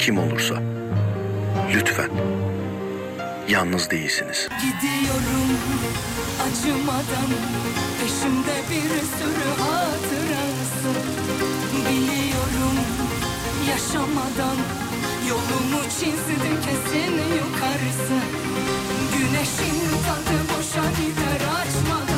kim olursa. Lütfen. Yalnız değilsiniz. Gidiyorum acımadan. Peşimde bir sürü hatırası. Biliyorum yaşamadan. Yolumu çizdi kesin yukarısı. Güneşin tadı boşa gider açmadan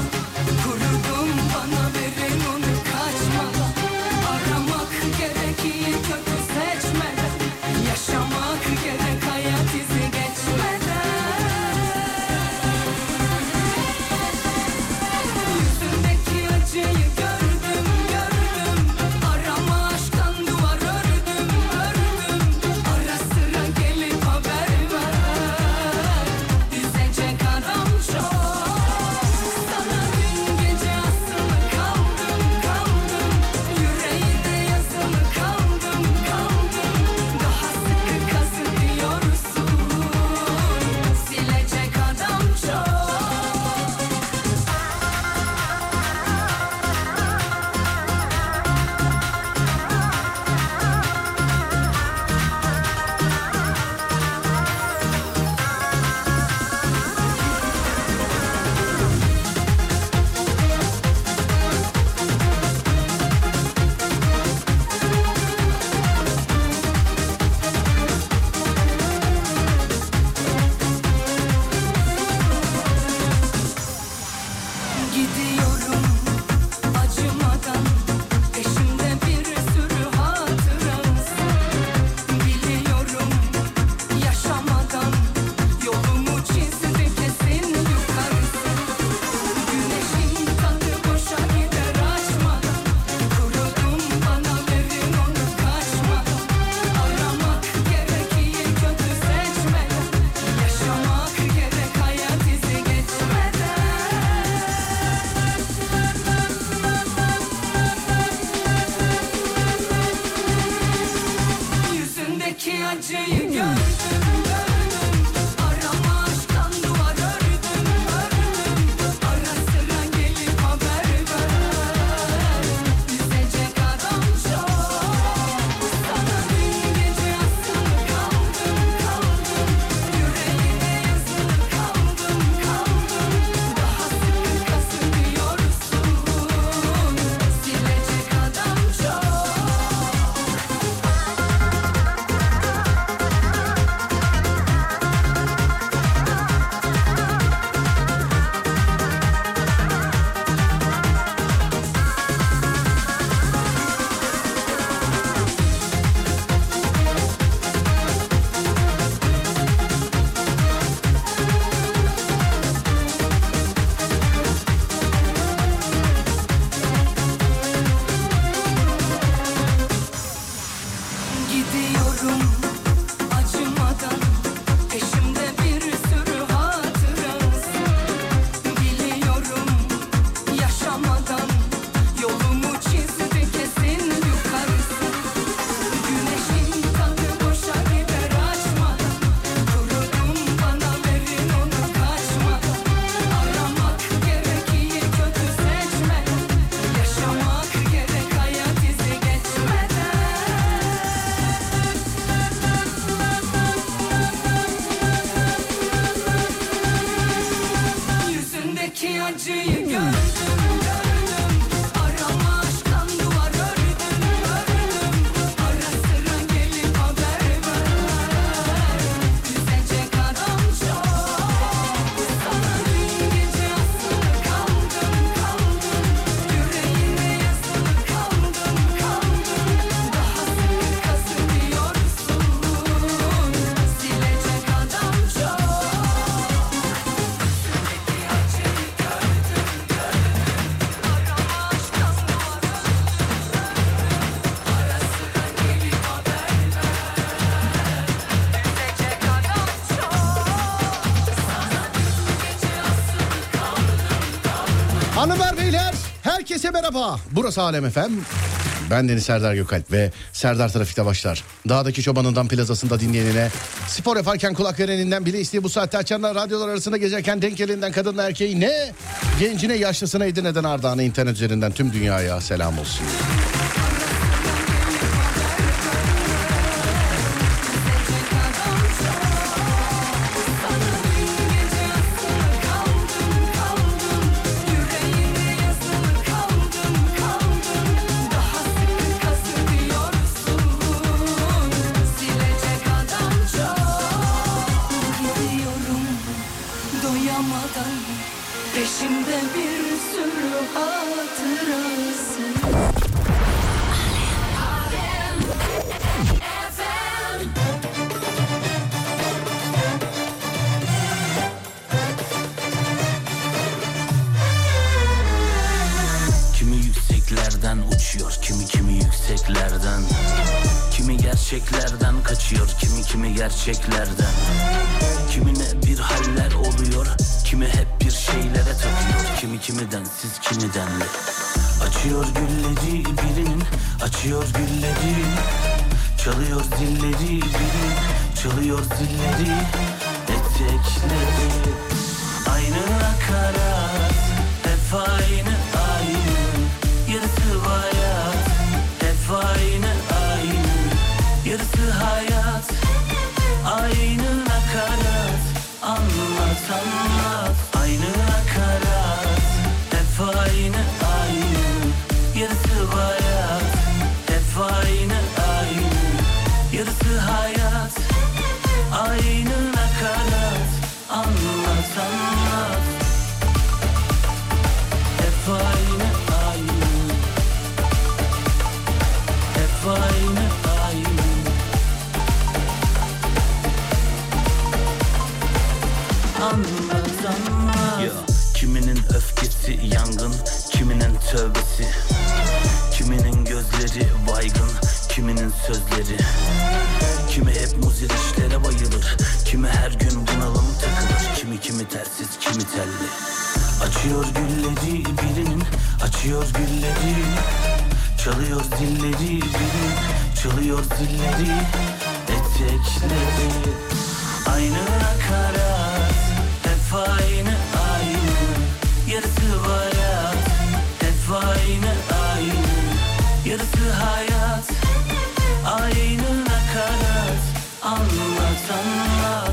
Hanımlar beyler herkese merhaba. Burası Alem Efem. Ben Deniz Serdar Gökalp ve Serdar Trafik'te başlar. Dağdaki çobanından plazasında dinleyenine, spor yaparken kulak vereninden bile istediği bu saatte açanlar radyolar arasında gezerken denk gelinden kadınla erkeği ne? Gencine yaşlısına Edirne'den Ardahan'a internet üzerinden tüm dünyaya selam olsun. Açıyor gülleri Çalıyor zilleri birinin Çalıyor zilleri Etekleri. Aynı nakarat Hep aynı aynı Yarısı hayat Hep aynı aynı Yarısı hayat Aynı nakarat Anlat anlat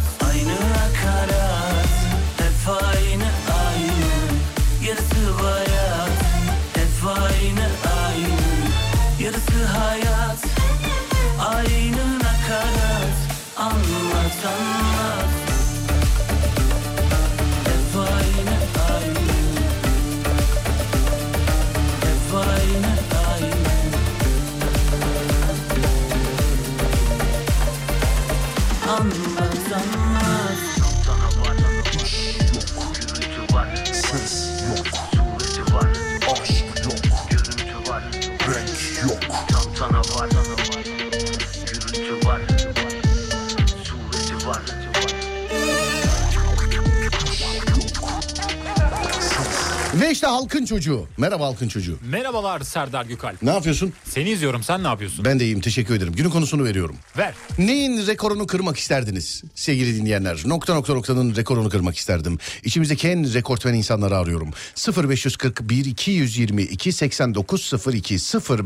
halkın çocuğu. Merhaba halkın çocuğu. Merhabalar Serdar Gökalp. Ne yapıyorsun? Seni izliyorum sen ne yapıyorsun? Ben de iyiyim teşekkür ederim. Günün konusunu veriyorum. Ver. Neyin rekorunu kırmak isterdiniz sevgili dinleyenler? Nokta nokta noktanın rekorunu kırmak isterdim. İçimizdeki en rekortmen insanları arıyorum. 0541 222 8902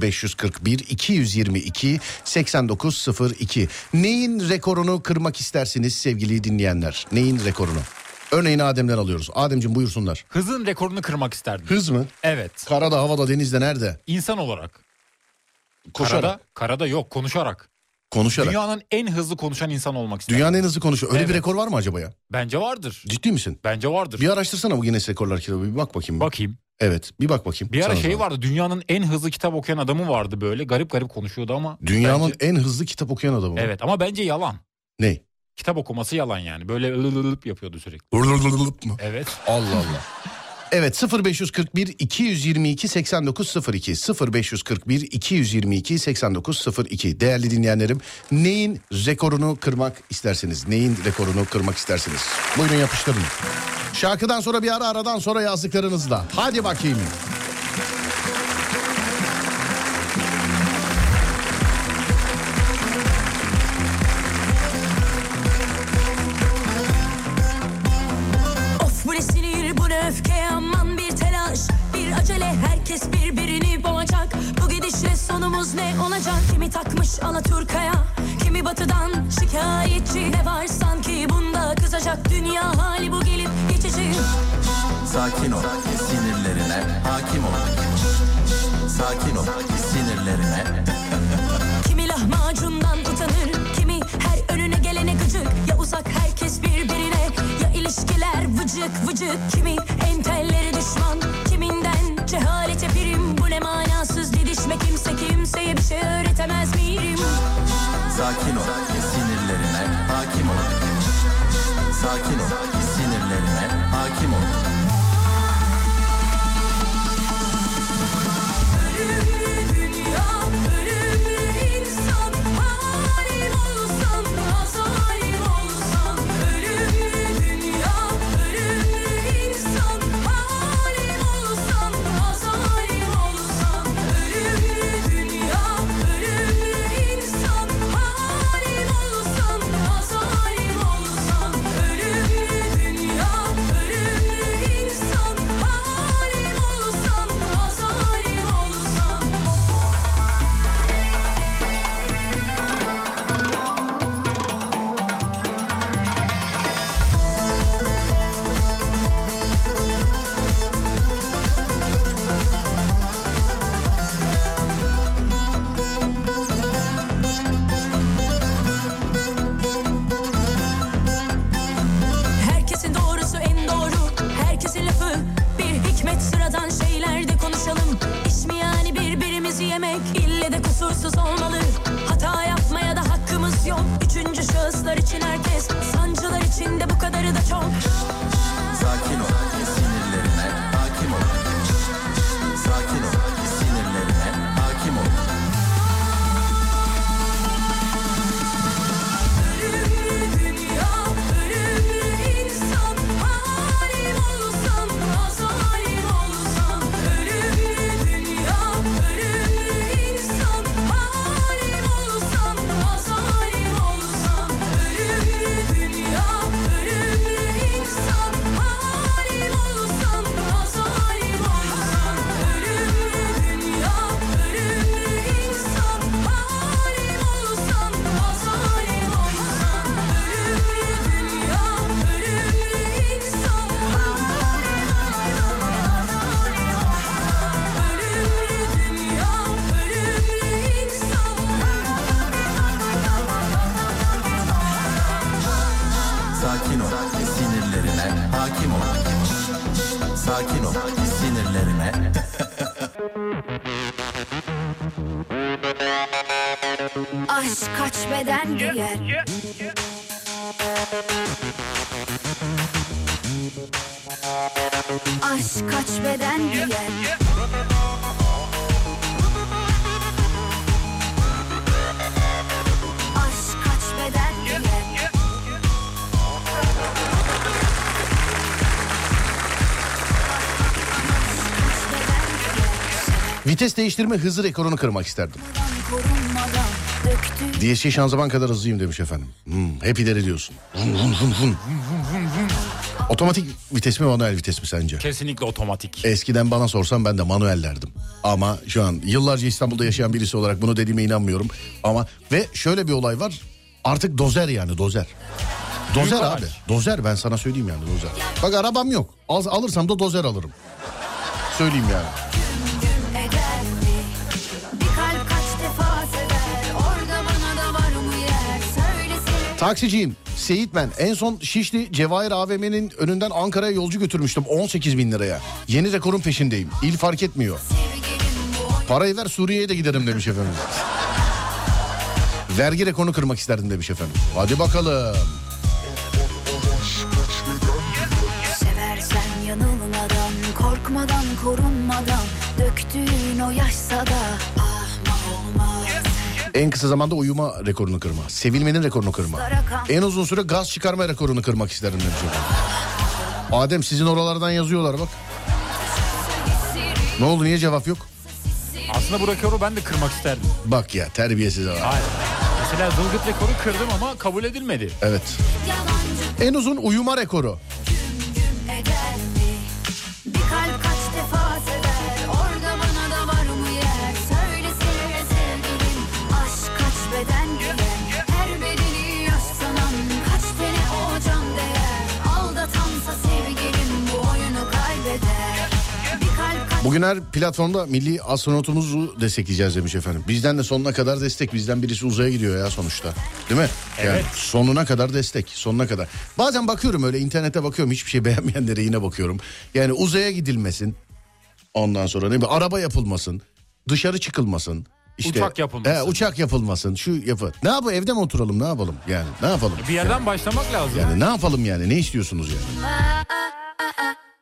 0541 222 8902 Neyin rekorunu kırmak istersiniz sevgili dinleyenler? Neyin rekorunu? Örneğin Adem'den alıyoruz. Ademciğim buyursunlar. Hızın rekorunu kırmak isterdim. Hız mı? Evet. Karada, havada, denizde nerede? İnsan olarak. Koşarak, Karada, karada yok konuşarak. konuşarak. Dünyanın en hızlı konuşan insan olmak isterdim. Dünyanın en hızlı konuşuyor. Öyle bir Evet. rekor var mı acaba ya? Bence vardır. Ciddi misin? Bence vardır. Bir araştırsana bu Guinness Rekorlar kitabı. Bir bak bakayım. Bakayım. Evet bir bak bakayım. Bir ara Sana şey vardı. Dünyanın en hızlı kitap okuyan adamı vardı böyle. Garip garip konuşuyordu ama. Dünyanın bence- en hızlı kitap okuyan adamı. Evet ama bence yalan. Ne? Kitap okuması yalan yani. Böyle ılıp yapıyordu sürekli. Lırlırlırlıp mı? Evet. Allah Allah. Evet 0541 222 8902 0541 222 8902 değerli dinleyenlerim neyin rekorunu kırmak istersiniz? Neyin rekorunu kırmak istersiniz? Buyurun yapıştırın. Şarkıdan sonra bir ara aradan sonra yazdıklarınızla. Hadi bakayım. Ne olacak? Kimi takmış Alaturka'ya Kimi batıdan şikayetçi. Ne var sanki bunda? Kızacak Dünya hali bu gelip geçici. Sakin ol sinirlerine hakim ol. Sakin ol sinirlerine. Kimi lahmacundan utanır Kimi her önüne gelene gıcık. Ya uzak herkes birbirine Ya ilişkiler vıcık vıcık. Kimi entelleri düşman Sakin ol sinirlerine hakim ol. Sakin ol sinirlerine hakim ol Vites değiştirme hızı rekorunu kırmak isterdim. Döktü DSG şanzıman kadar hızlıyım demiş efendim. Hmm, hep ileri diyorsun. Vun, vun, vun, vun. Otomatik vites mi manuel vites mi sence? Kesinlikle otomatik. Eskiden bana sorsan ben de manuel derdim. Ama şu an yıllarca İstanbul'da yaşayan birisi olarak bunu dediğime inanmıyorum. Ama ve şöyle bir olay var. Artık dozer yani dozer. Dozer Büyük abi. araç. Dozer ben sana söyleyeyim yani dozer. Bak arabam yok. Al, alırsam da dozer alırım. Söyleyeyim yani. Taksiciyim. Seyit ben. En son Şişli Cevahir AVM'nin önünden Ankara'ya yolcu götürmüştüm 18 bin liraya. Yeni rekorun peşindeyim. İl fark etmiyor. Parayı ver Suriye'ye de giderim demiş efendim. Vergi rekorunu kırmak isterdim demiş efendim. Hadi bakalım. Korkmadan, korunmadan Döktüğün o yaşsa da En kısa zamanda uyuma rekorunu kırma. Sevilmenin rekorunu kırma. En uzun süre gaz çıkarma rekorunu kırmak isterim demiş. Adem sizin oralardan yazıyorlar bak. Ne oldu niye cevap yok? Aslında bu rekoru ben de kırmak isterdim. Bak ya terbiyesiz adam. Hayır. Mesela zılgıt rekoru kırdım ama kabul edilmedi. Evet. En uzun uyuma rekoru. Bugün her platformda milli astronotumuzu destekleyeceğiz demiş efendim. Bizden de sonuna kadar destek. Bizden birisi uzaya gidiyor ya sonuçta. Değil mi? Yani Evet. sonuna kadar destek. Sonuna kadar. Bazen bakıyorum öyle internete bakıyorum. Hiçbir şey beğenmeyenlere yine bakıyorum. Yani uzaya gidilmesin. Ondan sonra ne bileyim araba yapılmasın. Dışarı çıkılmasın. İşte, Uçak yapılmasın. He, uçak yapılmasın. Şu yapı. Ne yapalım evde mi oturalım ne yapalım yani ne yapalım? Bir yerden başlamak lazım. Yani ne yapalım yani ne istiyorsunuz yani?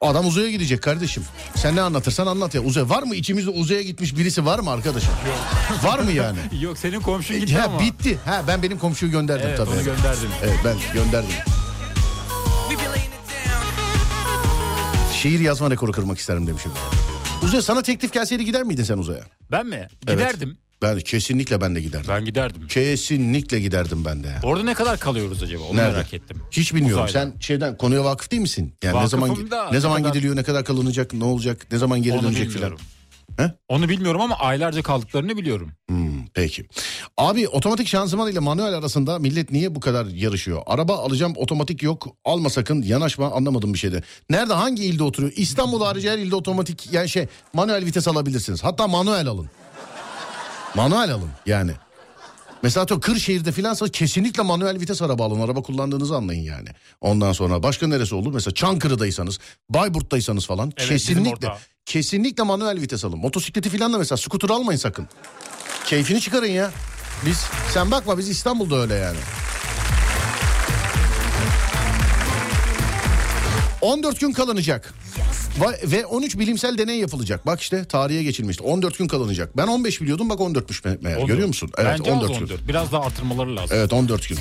Adam uzaya gidecek kardeşim. Sen ne anlatırsan anlat ya. Uzay var mı içimizde uzaya gitmiş birisi var mı arkadaşım? var mı yani? Yok senin komşun gitti ha, ama. bitti. Ha ben benim komşuyu gönderdim Evet tabii. onu gönderdim. Evet ben gönderdim. Şiir yazma rekoru kırmak isterim demişim. Uzaya sana teklif gelseydi gider miydin sen uzaya? Ben mi? Evet. Ben kesinlikle ben de giderdim. Ben giderdim. Kesinlikle giderdim ben de. Orada ne kadar kalıyoruz acaba? Onu Nerede? merak ettim. Hiç bilmiyorum. Uzayda. Sen şeyden konuya vakıf değil misin? Yani ne Vakıfım zaman da ne zaman ne kadar- gidiliyor, ne kadar kalınacak, ne olacak, ne zaman geri Onu dönecek filan. He? Onu bilmiyorum ama aylarca kaldıklarını biliyorum. Hmm, peki. Abi otomatik şanzıman ile manuel arasında millet niye bu kadar yarışıyor? Araba alacağım otomatik yok. Alma sakın yanaşma anlamadım bir şeyde. Nerede hangi ilde oturuyor? İstanbul harici her ilde otomatik yani şey manuel vites alabilirsiniz. Hatta manuel alın. Manuel alın yani. Mesela atıyorum Kırşehir'de filansa kesinlikle manuel vites araba alın. Araba kullandığınızı anlayın yani. Ondan sonra başka neresi olur? Mesela Çankırı'daysanız, Bayburt'taysanız falan Evet, kesinlikle kesinlikle manuel vites alın. Motosikleti filan da mesela skuter almayın sakın. Keyfini çıkarın ya. Biz sen bakma biz İstanbul'da öyle yani. 14 gün kalınacak. Ve 13 bilimsel deney yapılacak. Bak işte tarihe geçilmişti. 14 gün kalınacak. Ben 15 biliyordum bak 14'müş me- meğer. Onu- Görüyor musun? Evet Bence 14 az gün. 14. Biraz daha artırmaları lazım. Evet 14 gün.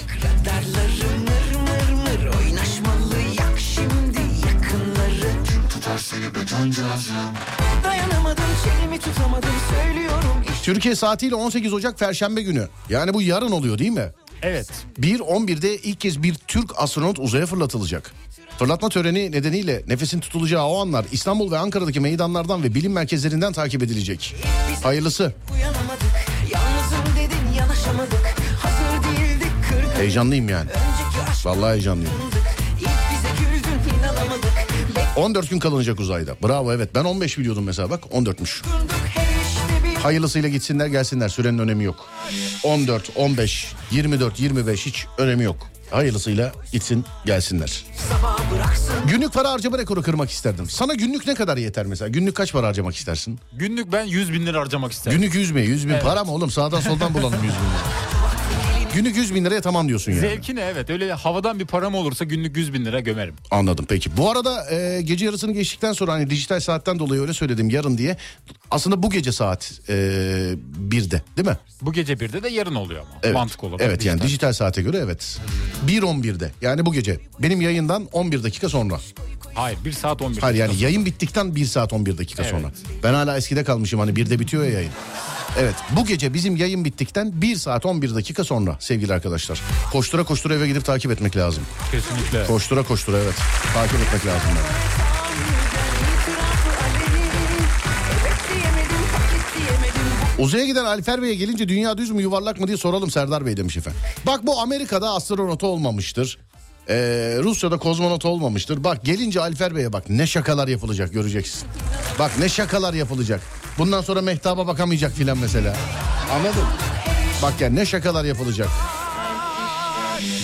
Türkiye saatiyle 18 Ocak Perşembe günü. Yani bu yarın oluyor değil mi? Evet. 1.11'de ilk kez bir Türk astronot uzaya fırlatılacak. Fırlatma töreni nedeniyle nefesin tutulacağı o anlar İstanbul ve Ankara'daki meydanlardan ve bilim merkezlerinden takip edilecek. Hayırlısı. Heyecanlıyım yani. Vallahi heyecanlıyım. İlk bize güldün inanamadık 14 gün kalınacak uzayda. Bravo evet ben 15 biliyordum mesela bak 14'müş. Bekunduk her işte bir Hayırlısıyla gitsinler gelsinler sürenin önemi yok. 14, 15, 24, 25 hiç önemi yok. Hayırlısıyla gitsin gelsinler. sabah Günlük para harcama rekoru kırmak isterdim. Sana günlük ne kadar yeter mesela? Günlük kaç para harcamak istersin? Günlük ben 100 bin lira harcamak isterim. Günlük 100 bin. 100 bin Evet. para mı oğlum? Sağdan soldan bulalım 100 bin lira. Günlük 100 bin liraya tamam diyorsun yani. Zevkine evet öyle havadan bir param olursa günlük 100 bin lira gömerim. Anladım peki. Bu arada e, gece yarısını geçtikten sonra hani dijital saatten dolayı öyle söyledim yarın diye. Aslında bu gece saat e, 1'de değil mi? Bu gece birde de yarın oluyor ama. Evet. Mantık olarak. Evet yani dijital. dijital saate göre evet. 1.11'de yani bu gece. Benim yayından 11 dakika sonra. Hayır 1 saat 11. Hayır yani yayın bittikten 1 saat 11 dakika Evet. sonra. Ben hala eskide kalmışım hani 1'de bitiyor ya yayın. Evet bu gece bizim yayın bittikten 1 saat 11 dakika sonra sevgili arkadaşlar. Koştura koştura eve gidip takip etmek lazım. Kesinlikle. Koştura koştura evet. Takip etmek lazım. Diyemedim Uzaya giden Alper Bey'e gelince dünya düz mü yuvarlak mı diye soralım Serdar Bey demiş efendim. Bak bu Amerika'da astronot olmamıştır. Ee, Rusya'da kozmonot olmamıştır. Bak gelince Alper Bey'e bak ne şakalar yapılacak göreceksin. Bak ne şakalar yapılacak. Bundan sonra mehtaba bakamayacak filan mesela. Anladın? Bak ya ne şakalar yapılacak.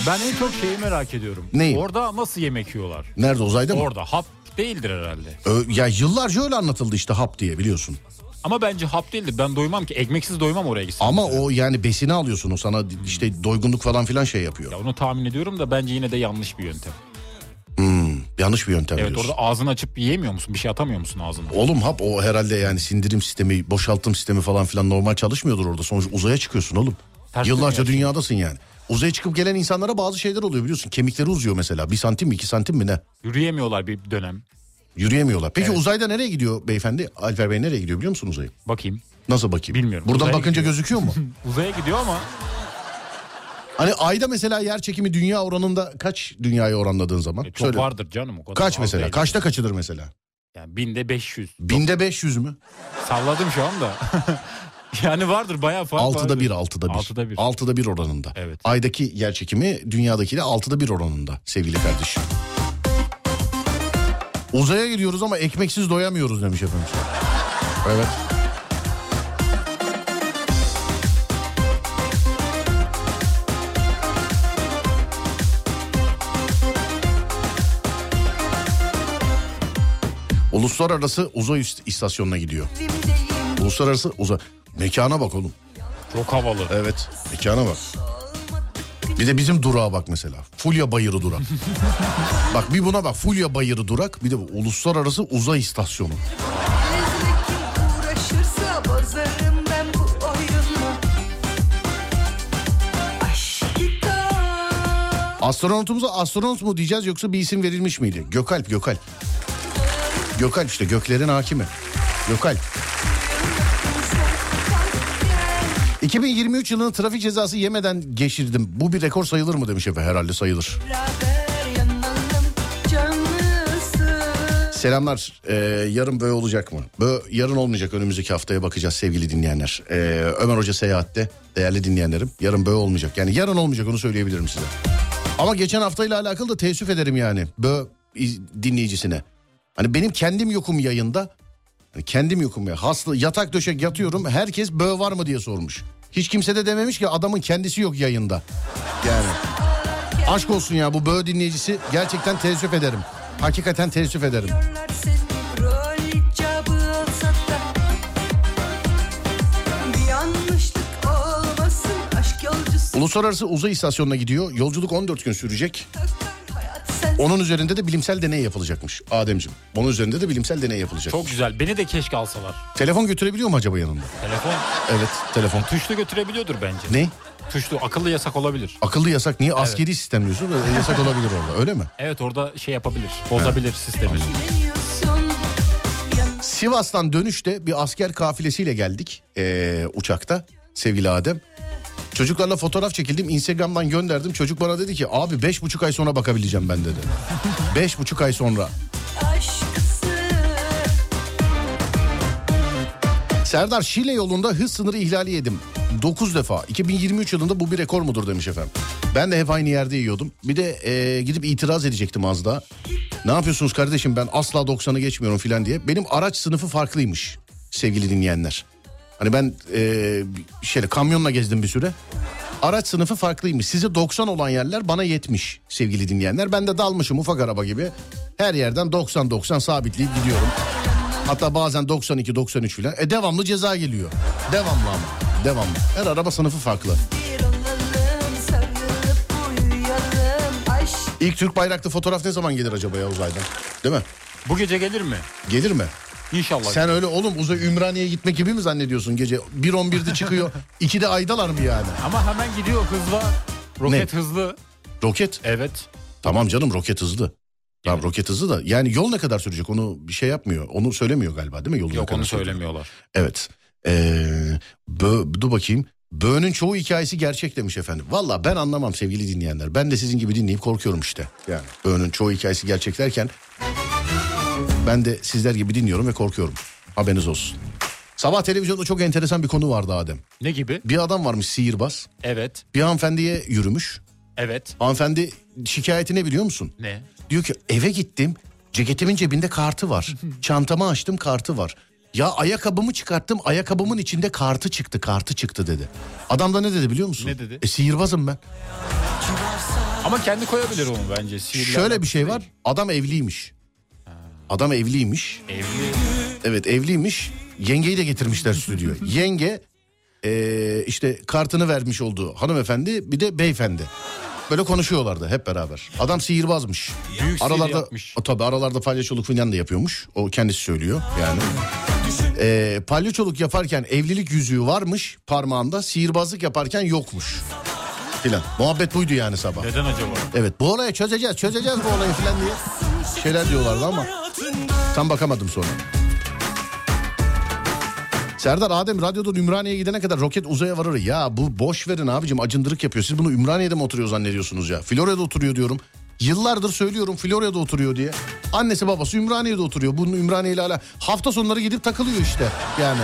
Ben en çok şeyi merak ediyorum. Neyi? Orada nasıl yemek yiyorlar? Nerede uzayda mı? Orada hap değildir herhalde. Ö, ya yıllarca öyle anlatıldı işte hap diye biliyorsun. Ama bence hap değildir. Ben doymam ki. Ekmeksiz doymam oraya gitsem. Ama o yani besini alıyorsun o sana işte doygunluk falan filan şey yapıyor. Ya onu tahmin ediyorum da bence yine de yanlış bir yöntem. Yanlış bir yöntem Evet diyorsun. orada ağzını açıp yiyemiyor musun? Bir şey atamıyor musun ağzına? Oğlum hap o herhalde yani sindirim sistemi, boşaltım sistemi falan filan normal çalışmıyordur orada. Sonuç uzaya çıkıyorsun oğlum. Ters Yıllarca dönüyor. dünyadasın yani. uzaya çıkıp gelen insanlara bazı şeyler oluyor biliyorsun. Kemikleri uzuyor mesela. Bir santim mi iki santim mi ne? Yürüyemiyorlar bir dönem. Yürüyemiyorlar. Peki Evet. uzayda nereye gidiyor beyefendi? Alper Bey nereye gidiyor biliyor musun uzaya? Bakayım. Nasıl bakayım? Bilmiyorum. Buradan Uzaya bakınca gidiyor. gözüküyor mu? Uzaya gidiyor ama hani ayda mesela yer çekimi dünya oranında kaç dünyaya oranladığın zaman? e, çok Söyle. vardır canım o kadar. Kaç mesela? değil. Kaçta kaçıdır mesela? Yani binde 500. Binde 500 mü? Salladım şu anda. yani vardır bayağı fark Altıda vardır. bir, altıda bir. Altıda bir. Altıda bir oranında. Evet. Aydaki yer çekimi dünyadakiyle altıda bir oranında sevgili kardeşim. Uzaya gidiyoruz ama ekmeksiz doyamıyoruz demiş efendim. Evet. Uluslararası uzay ist- istasyonuna gidiyor. Uluslararası uzay... Mekana bak oğlum. Çok havalı. Evet mekana bak. Bir de bizim durağa bak mesela. Fulya Bayırı durak. bak bir buna bak. Fulya Bayırı durak. Bir de bu uluslararası uzay istasyonu. Astronotumuza astronot mu diyeceğiz yoksa bir isim verilmiş miydi? Gökalp, Gökalp. Gökalp işte göklerin hakimi. Gökalp. 2023 yılını trafik cezası yemeden geçirdim. Bu bir rekor sayılır mı demiş Efe. Herhalde sayılır. Selamlar. Ee, yarın böyle olacak mı? Bö yarın olmayacak. Önümüzdeki haftaya bakacağız sevgili dinleyenler. Ee, Ömer Hoca seyahatte. Değerli dinleyenlerim. Yarın böyle olmayacak. Yani yarın olmayacak onu söyleyebilirim size. Ama geçen haftayla alakalı da teessüf ederim yani. Bö iz- dinleyicisine. Hani benim kendim yokum yayında. Hani kendim yokum ya. Hasta yatak döşek yatıyorum. Herkes bö var mı diye sormuş. Hiç kimse de dememiş ki adamın kendisi yok yayında. Yani. Aşk olsun ya bu bö dinleyicisi gerçekten teessüf ederim. Hakikaten teessüf ederim. Uluslararası uzay istasyonuna gidiyor. Yolculuk 14 gün sürecek. Onun üzerinde de bilimsel deney yapılacakmış. Ademciğim. Onun üzerinde de bilimsel deney yapılacak. Çok güzel. Beni de keşke alsalar. Telefon götürebiliyor mu acaba yanında? Telefon Evet telefon. tuşlu götürebiliyordur bence. Ne? Tuşlu akıllı yasak olabilir. Akıllı yasak niye? Askeri sistem diyorsun. Yasak olabilir orada öyle mi? Evet orada şey yapabilir. Bozabilir sistemi. deniyorsun Sivas'tan dönüşte bir asker kafilesiyle geldik ee, uçakta sevgili Adem. Çocuklarla fotoğraf çekildim Instagram'dan gönderdim. Çocuk bana dedi ki abi beş buçuk ay sonra bakabileceğim ben dedi. beş buçuk ay sonra. Serdar Şile yolunda hız sınırı ihlali yedim. 9 defa. 2023 yılında bu bir rekor mudur demiş efendim. Ben de hep aynı yerde yiyordum. Bir de e, gidip itiraz edecektim az daha. Ne yapıyorsunuz kardeşim ben asla 90'ı geçmiyorum filan diye. Benim araç sınıfı farklıymış sevgili dinleyenler. Hani ben e, şöyle kamyonla gezdim bir süre. Araç sınıfı farklıymış. Size 90 olan yerler bana 70 sevgili dinleyenler. Ben de dalmışım ufak araba gibi. Her yerden 90-90 sabitleyip gidiyorum. Hatta bazen 92-93 filan. E devamlı ceza geliyor. Devamlı ama. Devamlı. Her araba sınıfı farklı. İlk Türk bayraklı fotoğraf ne zaman gelir acaba ya uzaydan? Değil mi? Bu gece gelir mi? Gelir mi? İnşallah. Sen öyle oğlum uzay Ümraniye'ye gitmek gibi mi zannediyorsun gece? 1.11'de çıkıyor. 2'de aydalar mı yani? Ama hemen gidiyor hız var. Roket hızlı. Roket. Evet. Tamam canım roket hızlı. Tamam roket hızlı da yani yol ne kadar sürecek onu bir şey yapmıyor. Onu söylemiyor galiba değil mi? Yolu ne Yok onu söylemiyorlar. Evet. Ee, bö, dur bakayım. Böğünün çoğu hikayesi gerçek demiş efendim. Valla ben anlamam sevgili dinleyenler. Ben de sizin gibi dinleyip korkuyorum işte. Yani böğünün çoğu hikayesi gerçek derken... Ben de sizler gibi dinliyorum ve korkuyorum. Haberiniz olsun. Sabah televizyonda çok enteresan bir konu vardı Adem. Ne gibi? Bir adam varmış sihirbaz. Evet. Bir hanımefendiye yürümüş. Evet. Hanımefendi şikayeti ne biliyor musun? Ne? Diyor ki eve gittim ceketimin cebinde kartı var. Çantamı açtım kartı var. Ya ayakkabımı çıkarttım ayakkabımın içinde kartı çıktı kartı çıktı dedi. Adam da ne dedi biliyor musun? Ne dedi? E sihirbazım ben. Ama kendi koyabilir onu bence. Şöyle bir şey var adam evliymiş. Adam evliymiş. Evli. Evet evliymiş. Yengeyi de getirmişler stüdyoya. Yenge eee, işte kartını vermiş olduğu hanımefendi bir de beyefendi. Böyle konuşuyorlardı hep beraber. Adam sihirbazmış. Büyük aralarda, yapmış. O, tabii aralarda palyaçoluk falan da yapıyormuş. O kendisi söylüyor yani. Eee palyaçoluk yaparken evlilik yüzüğü varmış parmağında. Sihirbazlık yaparken yokmuş. filan. Muhabbet buydu yani sabah. Neden acaba? Evet bu olayı çözeceğiz çözeceğiz bu olayı filan diye şeyler diyorlardı ama tam bakamadım sonra. Serdar Adem radyodan Ümraniye'ye gidene kadar roket uzaya varır. Ya bu boş verin abicim acındırık yapıyor. Siz bunu Ümraniye'de mi oturuyor zannediyorsunuz ya? Florya'da oturuyor diyorum. Yıllardır söylüyorum Florya'da oturuyor diye. Annesi babası Ümraniye'de oturuyor. Bunun Ümraniye ile hala hafta sonları gidip takılıyor işte yani.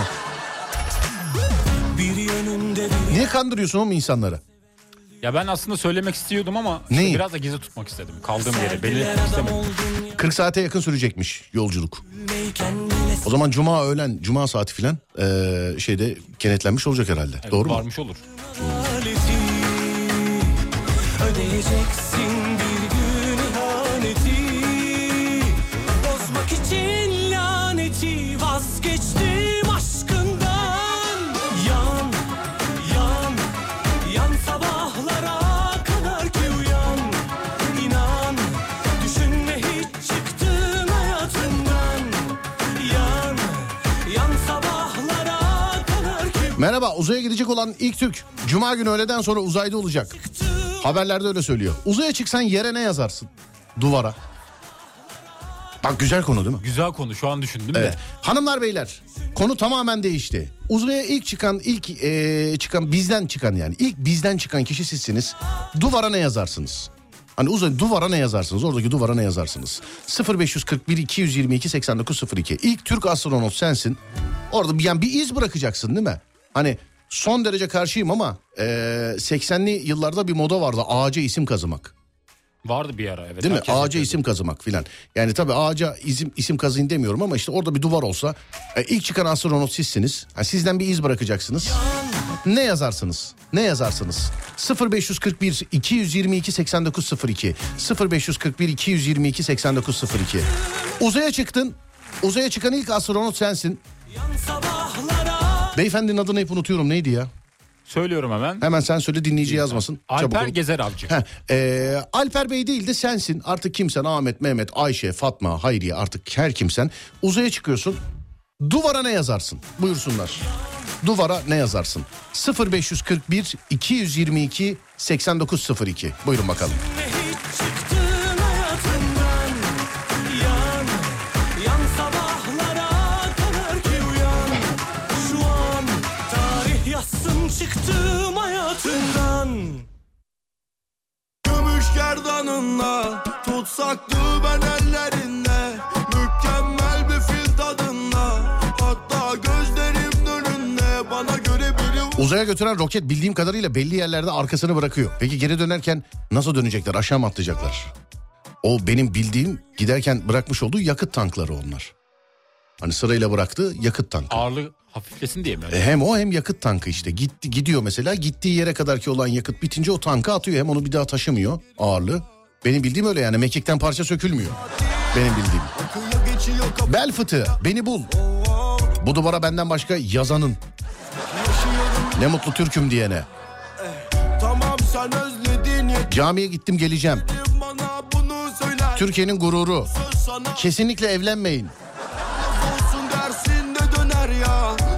Niye kandırıyorsun oğlum insanları? Ya ben aslında söylemek istiyordum ama işte biraz da gizli tutmak istedim. Kaldığım yeri belli etmek istemedim. 40 saate yakın sürecekmiş yolculuk. O zaman cuma öğlen, cuma saati filan eee, şeyde kenetlenmiş olacak herhalde. Evet, Doğru mu? Varmış olur. Ödeyeceksin uzaya gidecek olan ilk Türk. Cuma günü öğleden sonra uzayda olacak. Haberlerde öyle söylüyor. Uzaya çıksan yere ne yazarsın? Duvara. Bak güzel konu değil mi? Güzel konu şu an düşündüm Evet. de. Hanımlar beyler konu tamamen değişti. Uzaya ilk çıkan ilk eee, çıkan bizden çıkan yani ilk bizden çıkan kişi sizsiniz. Duvara ne yazarsınız? Hani uzay duvara ne yazarsınız? Oradaki duvara ne yazarsınız? 0541 222 8902. İlk Türk astronot sensin. Orada bir- yani bir iz bırakacaksın değil mi? Hani son derece karşıyım ama eee 80'li yıllarda bir moda vardı ağaca isim kazımak. Vardı bir ara evet. Değil mi? Ağaca isim kazımak filan. Yani tabii ağaca isim, isim kazıyın demiyorum ama işte orada bir duvar olsa e, ilk çıkan astronot sizsiniz. Ha, sizden bir iz bırakacaksınız. Ne yazarsınız? Ne yazarsınız? 0541 222 8902 0541 222 8902 Uzaya çıktın. Uzaya çıkan ilk astronot sensin. Beyefendinin adını hep unutuyorum. Neydi ya? Söylüyorum hemen. Hemen sen söyle dinleyici yazmasın. Çabuk Alper ol. Gezer Avcı. Heh, ee, Alper Bey değil de sensin. Artık kimsen Ahmet, Mehmet, Ayşe, Fatma, Hayriye artık her kimsen. Uzaya çıkıyorsun. Duvara ne yazarsın? Buyursunlar. Duvara ne yazarsın? 0541 222 8902. Buyurun bakalım. Gerdanınla Tutsaktı ben ellerinde Mükemmel bir fil tadında Hatta gözlerim önünde Bana göre biri Uzaya götüren roket bildiğim kadarıyla belli yerlerde arkasını bırakıyor. Peki geri dönerken nasıl dönecekler? Aşağı mı atlayacaklar? O benim bildiğim giderken bırakmış olduğu yakıt tankları onlar. Hani sırayla bıraktığı yakıt tankı. Ağırlığı hafiflesin diye mi? E, Hem o hem yakıt tankı işte. Gitti, gidiyor mesela gittiği yere kadar ki olan yakıt bitince o tanka atıyor. Hem onu bir daha taşımıyor ağırlığı. Benim bildiğim öyle yani mekikten parça sökülmüyor. Benim bildiğim. Bel fıtığı beni bul. Bu duvara benden başka yazanın. Ne mutlu Türk'üm diyene. Camiye gittim geleceğim. Türkiye'nin gururu. Kesinlikle evlenmeyin.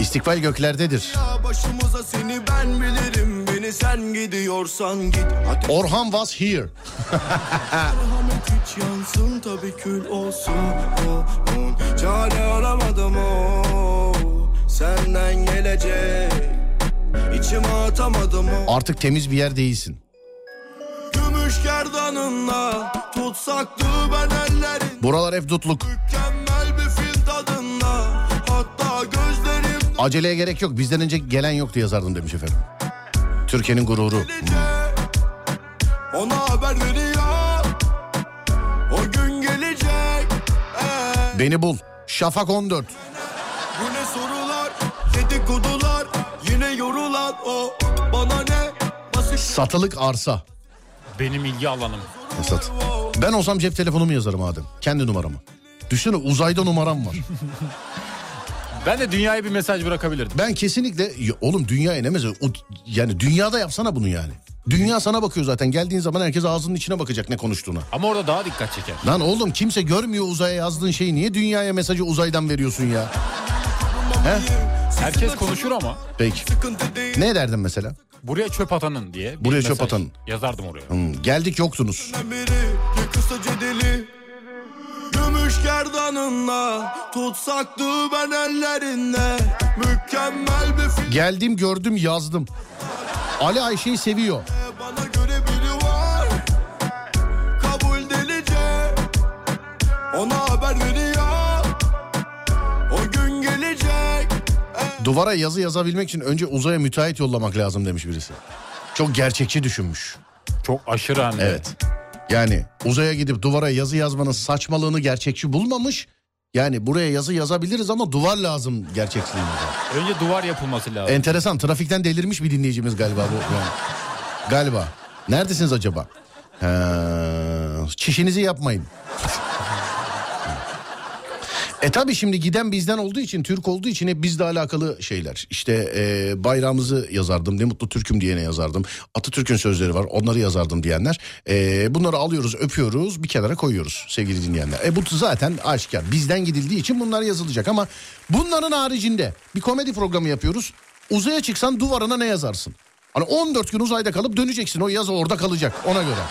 İstikbal göklerdedir. Başımıza seni ben bilirim Beni sen gidiyorsan git Hadi Orhan was here. merhamet hiç yansın tabii kül olsun. Çare aramadım o Senden gelecek İçime atamadım o Artık temiz bir yer değilsin. Gümüş gerdanınla Tutsaktı ben ellerin Buralar hep dutluk. Mükemmel Aceleye gerek yok. Bizden önce gelen yoktu yazardım demiş efendim. Türkiye'nin gururu. gelecek Ona haber veriyor O gün gelecek Ee, Beni bul. Şafak 14. Bu ne sorular Dedikodular Yine yorulan o Bana ne Basit Satılık arsa. Benim ilgi alanım. Sat. Ben olsam cep telefonumu yazarım Adem. Kendi numaramı. Düşünsene uzayda numaram var. Ben de dünyaya bir mesaj bırakabilirdim. Ben kesinlikle Ya oğlum dünyaya ne mesela O- yani dünyada yapsana bunu yani. Dünya sana bakıyor zaten. Geldiğin zaman herkes ağzının içine bakacak ne konuştuğuna. Ama orada daha dikkat çeker. Lan oğlum kimse görmüyor uzaya yazdığın şeyi. Niye dünyaya mesajı uzaydan veriyorsun ya? He? Herkes konuşur ama Peki. Ne derdin mesela? Buraya çöp atanın diye. bir Buraya çöp mesaj atanın. Yazardım oraya. Hmm, geldik yoktunuz. Gümüş gerdanınla Tutsaktı ben ellerinde Mükemmel bir film Geldim gördüm yazdım. Ali Ayşe'yi seviyor. bana göre biri var Kabul delice Ona haber veriyor O gün gelecek Duvara yazı yazabilmek için önce uzaya müteahhit yollamak lazım demiş birisi. Çok gerçekçi düşünmüş. Çok aşırı hani. Evet. Yani uzaya gidip duvara yazı yazmanın saçmalığını gerçekçi bulmamış. Yani buraya yazı yazabiliriz ama duvar lazım gerçekçiliğimize. Önce duvar yapılması lazım. Enteresan. Trafikten delirmiş bir dinleyicimiz galiba bu. Yani. Galiba. Neredesiniz acaba? He, çişinizi yapmayın. E tabi şimdi giden bizden olduğu için, Türk olduğu için hep bizle alakalı şeyler. İşte e, bayrağımızı yazardım, ne mutlu Türk'üm diyene yazardım. Atatürk'ün sözleri var, onları yazardım diyenler. E, bunları alıyoruz, öpüyoruz, bir kenara koyuyoruz sevgili dinleyenler. E bu zaten aşikar. Bizden gidildiği için bunlar yazılacak ama bunların haricinde bir komedi programı yapıyoruz. Uzaya çıksan duvarına ne yazarsın? Hani 14 gün uzayda kalıp döneceksin. O yazı orada kalacak ona göre.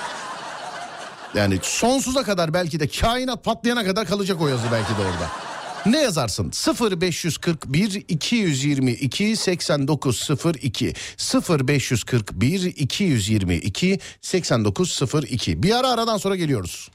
Yani sonsuza kadar belki de kainat patlayana kadar kalacak o yazı belki de orada. Ne yazarsın? 0541 222 8902 0541 222 8902 Bir ara aradan sonra geliyoruz.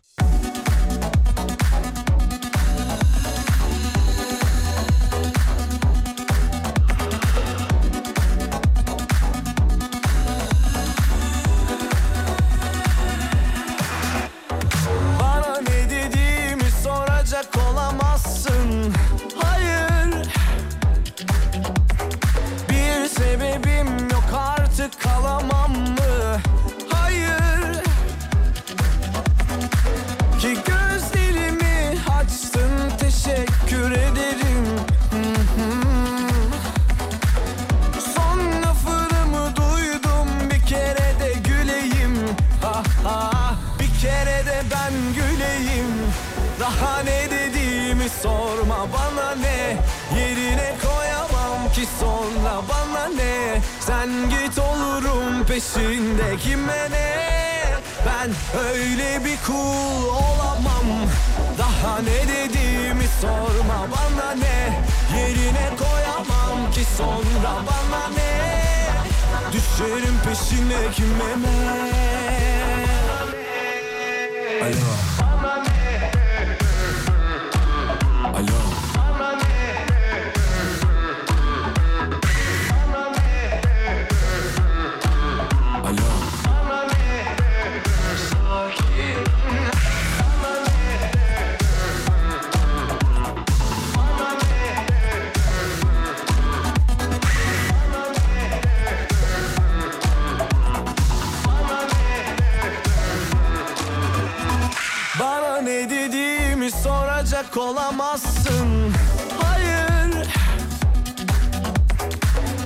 Peşinde kime ne? Ben öyle bir kul olamam. Daha ne dediğimi sorma bana ne? Yerine koyamam ki sonra bana ne? Düşerim peşine kime ne? Alo soracak olamazsın Hayır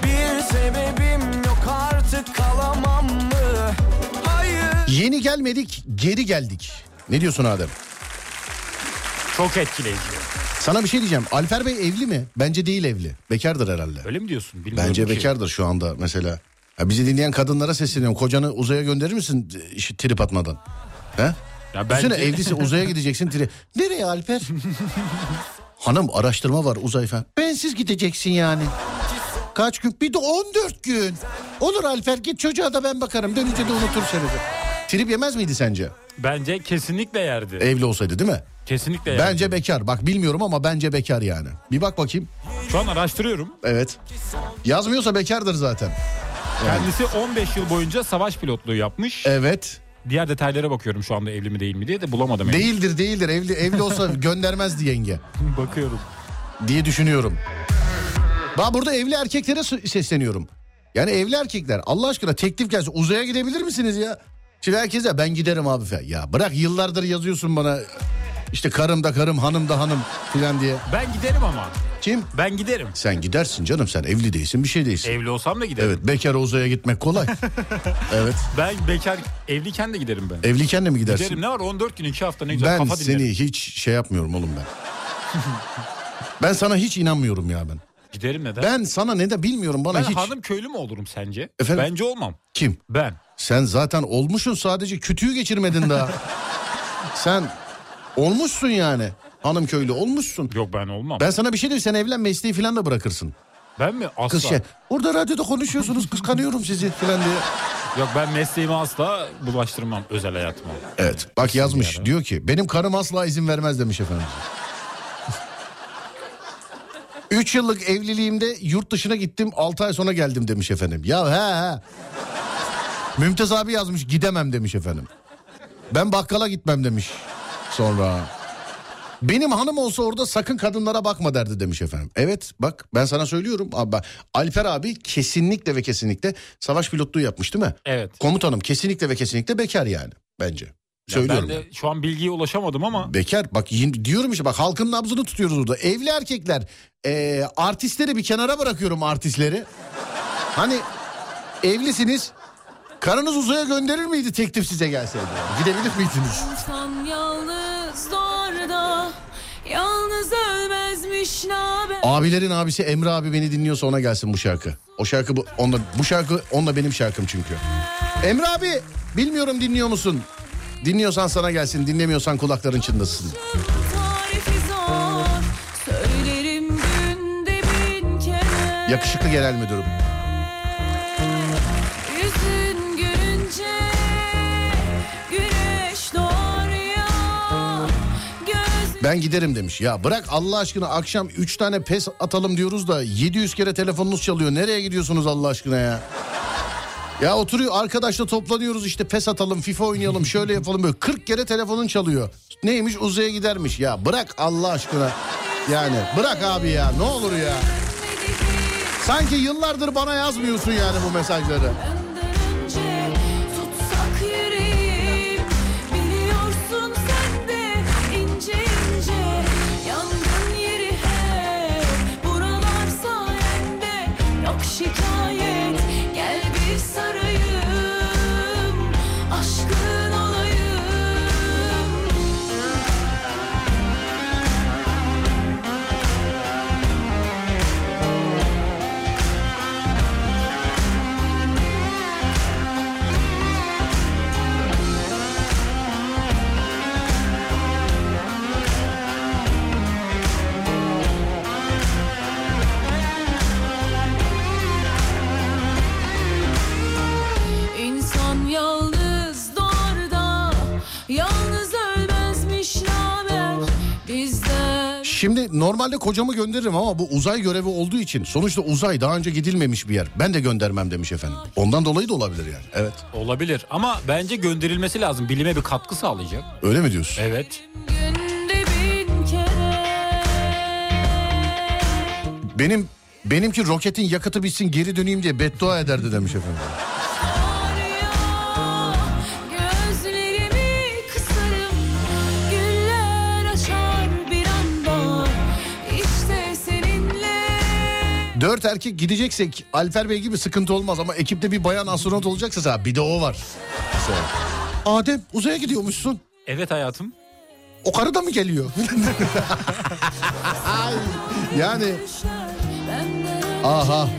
Bir sebebim yok artık kalamam mı? Hayır Yeni gelmedik geri geldik. Ne diyorsun Adem? Çok etkileyici. Sana bir şey diyeceğim. Alper Bey evli mi? Bence değil evli. Bekardır herhalde. Öyle mi diyorsun? Bilmiyorum Bence ki. bekardır şu anda mesela. Ya bizi dinleyen kadınlara sesleniyorum. Kocanı uzaya gönderir misin e, işi trip atmadan? He? Ya Düşünsene bence- evlisin uzaya gideceksin. Tri... Nereye Alper? Hanım araştırma var uzay falan. Bensiz gideceksin yani. Kaç gün? Bir de 14 gün. Olur Alper git çocuğa da ben bakarım. Dönünce de unutur seni de. Trip yemez miydi sence? Bence kesinlikle yerdi. Evli olsaydı değil mi? Kesinlikle yerdi. Bence bekar. Bak bilmiyorum ama bence bekar yani. Bir bak bakayım. Şu an araştırıyorum. Evet. Yazmıyorsa bekardır zaten. Kendisi 15 yıl boyunca savaş pilotluğu yapmış. Evet. Diğer detaylara bakıyorum şu anda evli mi değil mi diye de bulamadım. henüz. Değildir değildir. Evli evli olsa göndermezdi yenge. Bakıyorum. diye düşünüyorum. Ben burada evli erkeklere sesleniyorum. Yani evli erkekler Allah aşkına teklif gelse uzaya gidebilir misiniz ya? Şimdi herkes de ben giderim abi falan. Ya bırak yıllardır yazıyorsun bana işte karım da karım hanım da hanım filan diye. Ben giderim ama. Kim? Ben giderim. Sen gidersin canım sen evli değilsin bir şey değilsin. Evli olsam da giderim. Evet bekar uzaya gitmek kolay. evet. Ben bekar evliyken de giderim ben. Evliyken de mi gidersin? Giderim ne var 14 gün 2 hafta ne güzel ben kafa seni dinlerim. hiç şey yapmıyorum oğlum ben. ben sana hiç inanmıyorum ya ben. Giderim neden? Ben sana ne de bilmiyorum bana Ben hiç. hanım köylü mü olurum sence? Efendim? Bence olmam. Kim? Ben. Sen zaten olmuşsun sadece kütüğü geçirmedin daha. Sen olmuşsun yani. Hanım köylü olmuşsun. Yok ben olmam. Ben sana bir şey diyeyim sen evlen mesleği falan da bırakırsın. Ben mi? Asla. Kız şey burada radyoda konuşuyorsunuz kıskanıyorum sizi falan diye. Yok ben mesleğimi asla bulaştırmam özel hayatıma. Evet bak yazmış diyor ki benim karım asla izin vermez demiş efendim. Üç yıllık evliliğimde yurt dışına gittim 6 ay sonra geldim demiş efendim. Ya he he. Mümtaz abi yazmış gidemem demiş efendim. Ben bakkala gitmem demiş sonra. Benim hanım olsa orada sakın kadınlara bakma derdi demiş efendim. Evet bak ben sana söylüyorum. Abi, Alper abi kesinlikle ve kesinlikle savaş pilotluğu yapmış değil mi? Evet. Komutanım kesinlikle ve kesinlikle bekar yani bence. Ya Söylüyorum. ben de şu an bilgiye ulaşamadım ama Bekar bak diyorum işte bak halkın nabzını tutuyoruz burada. Evli erkekler e, artistleri bir kenara bırakıyorum artistleri. Hani evlisiniz karınız uzaya gönderir miydi teklif size gelseydi? Gidebilir miydiniz? Yalnız ölmezmiş naber Abilerin abisi Emre abi beni dinliyorsa ona gelsin bu şarkı. O şarkı bu onunla, bu şarkı onunla benim şarkım çünkü. Emre abi bilmiyorum dinliyor musun? Dinliyorsan sana gelsin dinlemiyorsan kulakların kere Yakışıklı genel müdürüm. Ben giderim demiş. Ya bırak Allah aşkına akşam 3 tane pes atalım diyoruz da 700 kere telefonunuz çalıyor. Nereye gidiyorsunuz Allah aşkına ya? Ya oturuyor arkadaşla toplanıyoruz işte pes atalım FIFA oynayalım şöyle yapalım böyle 40 kere telefonun çalıyor. Neymiş uzaya gidermiş ya bırak Allah aşkına. Yani bırak abi ya ne olur ya. Sanki yıllardır bana yazmıyorsun yani bu mesajları. Şimdi normalde kocamı gönderirim ama bu uzay görevi olduğu için sonuçta uzay daha önce gidilmemiş bir yer. Ben de göndermem demiş efendim. Ondan dolayı da olabilir yani. Evet. olabilir ama bence gönderilmesi lazım. Bilime bir katkı sağlayacak. Öyle mi diyorsun? Evet. Benim benimki roketin yakıtı bitsin geri döneyim diye beddua ederdi demiş efendim. Dört erkek gideceksek Alper Bey gibi sıkıntı olmaz ama ekipte bir bayan astronot olacaksa sa- bir de o var. Mesela. Adem uzaya gidiyormuşsun. Evet hayatım. O karı da mı geliyor? Ay, yani aha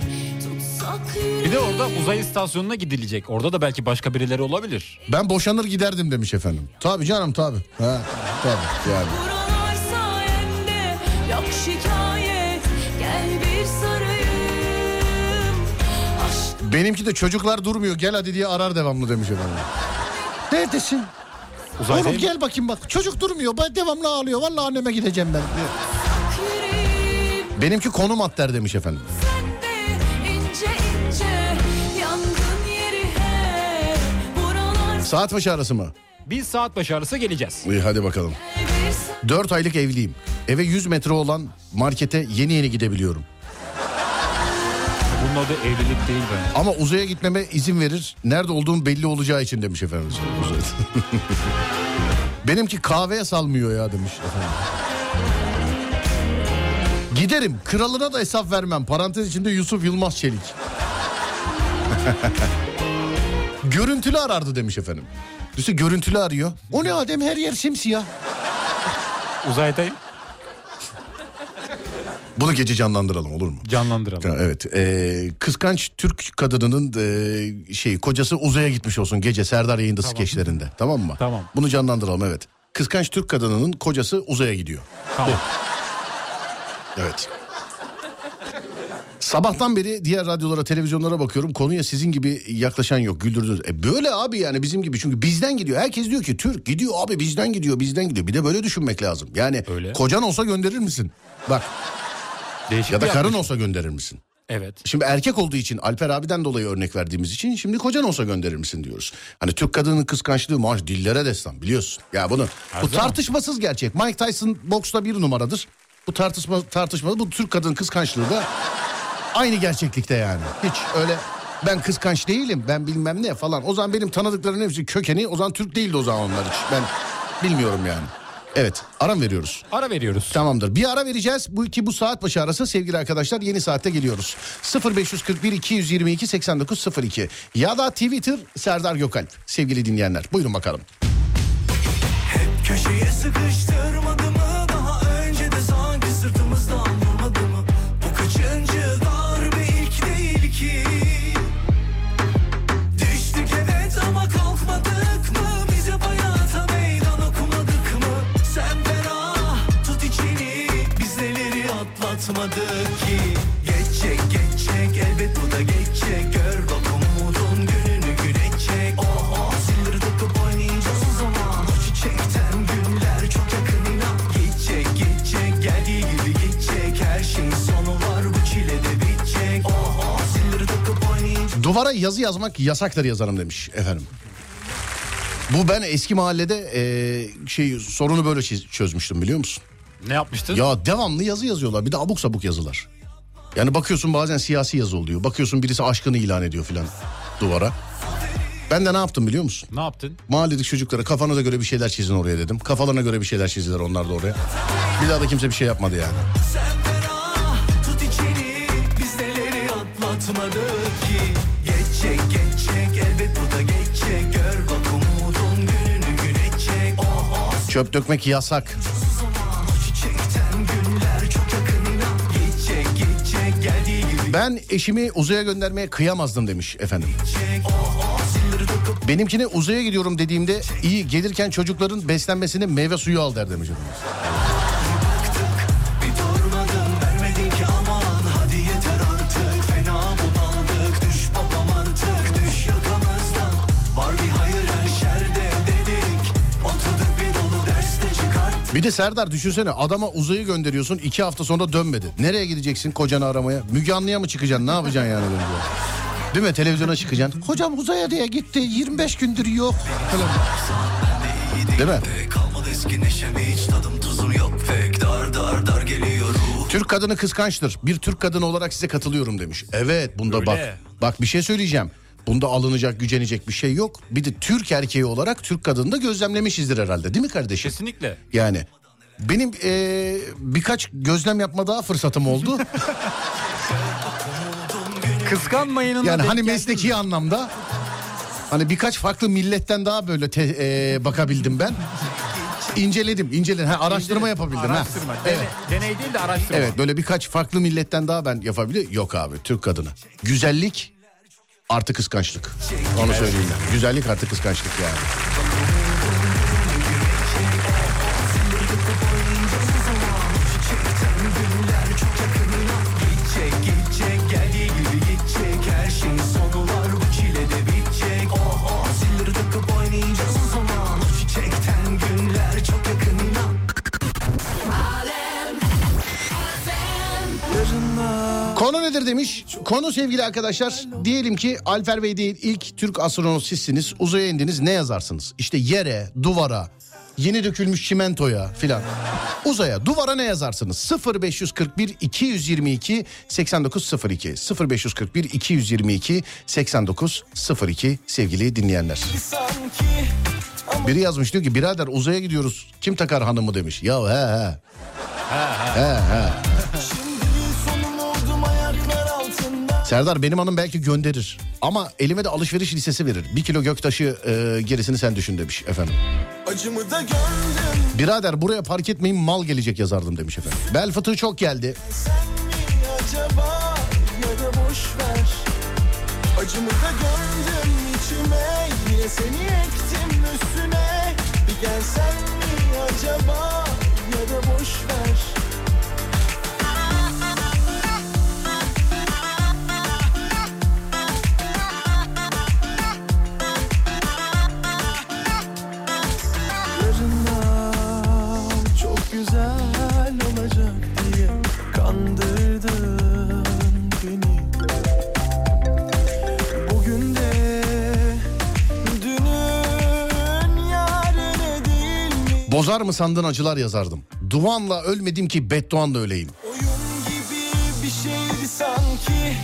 Bir de orada uzay istasyonuna gidilecek. Orada da belki başka birileri olabilir. ben boşanır giderdim demiş efendim. Tabii canım tabii. Ha, tabii yani. Benimki de çocuklar durmuyor gel hadi diye arar devamlı demiş efendim. Neredesin? Uzaydayım. Oğlum gel bakayım bak. Çocuk durmuyor. Ben devamlı ağlıyor. Vallahi anneme gideceğim ben. Benimki konum at der demiş efendim. İnce ince Saat başı arası mı? Biz saat başı arası geleceğiz. İyi hadi bakalım. bir sarayım 4 aylık evliyim. Eve 100 metre olan markete yeni yeni gidebiliyorum. Bunun adı evlilik değil bence. Ama uzaya gitmeme izin verir. Nerede olduğum belli olacağı için demiş efendim. Uzay. Benimki kahveye salmıyor ya demiş efendim. Giderim. Kralına da hesap vermem. Parantez içinde Yusuf Yılmaz Çelik. Görüntülü arardı demiş efendim. Düşünsene görüntülü arıyor. O ne Adem her yer simsiyah. Uzaydayım. Bunu gece canlandıralım olur mu? Canlandıralım. Evet. Ee, kıskanç Türk kadınının e, şey kocası uzaya gitmiş olsun gece Serdar yayında skeçlerinde. Tamam mı? Tamam. Bunu canlandıralım evet. Kıskanç Türk kadınının kocası uzaya gidiyor. Tamam. Evet. Sabahtan beri diğer radyolara, televizyonlara bakıyorum. Konuya sizin gibi yaklaşan yok. Güldürdünüz. E böyle abi yani bizim gibi. Çünkü bizden gidiyor. Herkes diyor ki Türk gidiyor abi bizden gidiyor, bizden gidiyor. Bir de böyle düşünmek lazım. Yani Öyle. kocan olsa gönderir misin? Bak Değişik ya da karın yaklaşım. olsa gönderir misin? Evet. Şimdi erkek olduğu için Alper abiden dolayı örnek verdiğimiz için şimdi kocan olsa gönderir misin diyoruz. Hani Türk kadının kıskançlığı maaş dillere destan biliyorsun. Ya bunu bu zaman. tartışmasız gerçek. Mike Tyson boksta bir numaradır. Bu tartışma tartışma bu Türk kadın kıskançlığı da aynı gerçeklikte yani. Hiç öyle ben kıskanç değilim ben bilmem ne falan. O zaman benim tanıdıklarım hepsi kökeni o zaman Türk değildi o zaman onlar hiç. Ben bilmiyorum yani. Evet aram veriyoruz. Ara veriyoruz. Tamamdır. Bir ara vereceğiz. Bu iki bu saat başı arası sevgili arkadaşlar yeni saatte geliyoruz. 0541 222 8902 ya da Twitter Serdar Gökalp sevgili dinleyenler. Buyurun bakalım. Köşeye sıkıştırmadı atlatmadık ki. Geçecek geçecek elbet bu da geçecek Gör bak umudun gününü gülecek Oho silleri takıp oynayacağız o zaman. O çiçekten günler çok yakın inan. Geçecek geçecek geldiği gibi geçecek Her şeyin sonu var bu çile de bitecek. Oho silleri takıp oynayacağız. Duvara yazı yazmak yasaktır yazarım demiş efendim. Bu ben eski mahallede eee, şey sorunu böyle çözmüştüm biliyor musun? Ne yapmıştın? Ya devamlı yazı yazıyorlar bir de abuk sabuk yazılar. Yani bakıyorsun bazen siyasi yazı oluyor. Bakıyorsun birisi aşkını ilan ediyor filan duvara. Ben de ne yaptım biliyor musun? Ne yaptın? Mahalledeki çocuklara kafanıza göre bir şeyler çizin oraya dedim. Kafalarına göre bir şeyler çizdiler onlar da oraya. Bir daha da kimse bir şey yapmadı yani. Sen ferah tut Ben eşimi uzaya göndermeye kıyamazdım demiş efendim. Benimkine uzaya gidiyorum dediğimde iyi gelirken çocukların beslenmesine meyve suyu al der demiş. efendim. Bir de Serdar düşünsene adama uzayı gönderiyorsun iki hafta sonra dönmedi. Nereye gideceksin kocanı aramaya? Müge Anlı'ya mı çıkacaksın ne yapacaksın yani? dönünce? Değil mi televizyona çıkacaksın. Hocam uzaya diye gitti 25 gündür yok. Değil mi? Türk kadını kıskançtır. Bir Türk kadını olarak size katılıyorum demiş. Evet bunda Öyle. bak. Bak bir şey söyleyeceğim. Bunda alınacak, gücenecek bir şey yok. Bir de Türk erkeği olarak Türk kadını da gözlemlemişizdir herhalde. Değil mi kardeşim? Kesinlikle. Yani benim eee, birkaç gözlem yapma daha fırsatım oldu. Kıskanmayının yani hani mesleki anlamda. Hani birkaç farklı milletten daha böyle te- eee, bakabildim ben. İnceledim, inceledim. Ha, araştırma yapabildim. ha. Araştırma. Evet. Dene- deney değil de araştırma. Evet böyle birkaç farklı milletten daha ben yapabilirim. Yok abi Türk kadını. Güzellik artı kıskançlık. Onu söyleyeyim. Güzellik artı kıskançlık yani. Konu nedir demiş. Konu sevgili arkadaşlar diyelim ki Alper Bey değil ilk Türk astronot sizsiniz. Uzaya indiniz ne yazarsınız? İşte yere, duvara, yeni dökülmüş çimentoya filan. Uzaya, duvara ne yazarsınız? 0541 222 8902 0541 222 8902 sevgili dinleyenler. Biri yazmış diyor ki birader uzaya gidiyoruz. Kim takar hanımı demiş. Ya he he. şimdi Serdar benim hanım belki gönderir. Ama elime de alışveriş listesi verir. Bir kilo göktaşı e, gerisini sen düşün demiş efendim. Acımı da gördüm Birader buraya park etmeyin mal gelecek yazardım demiş efendim. Bel fıtığı çok geldi. Sen mi acaba ya da boş ver Acımı da gördüm içime Yine seni ektim üstüne Bir gelsen mi acaba ya da boş ver güzel olacak diye kandırdın beni Bugün de dünün yarını değil mi? Bozar mı sandın acılar yazardım. Duanla ölmedim ki bedduanla öleyim. Oyun gibi bir şeydi sanki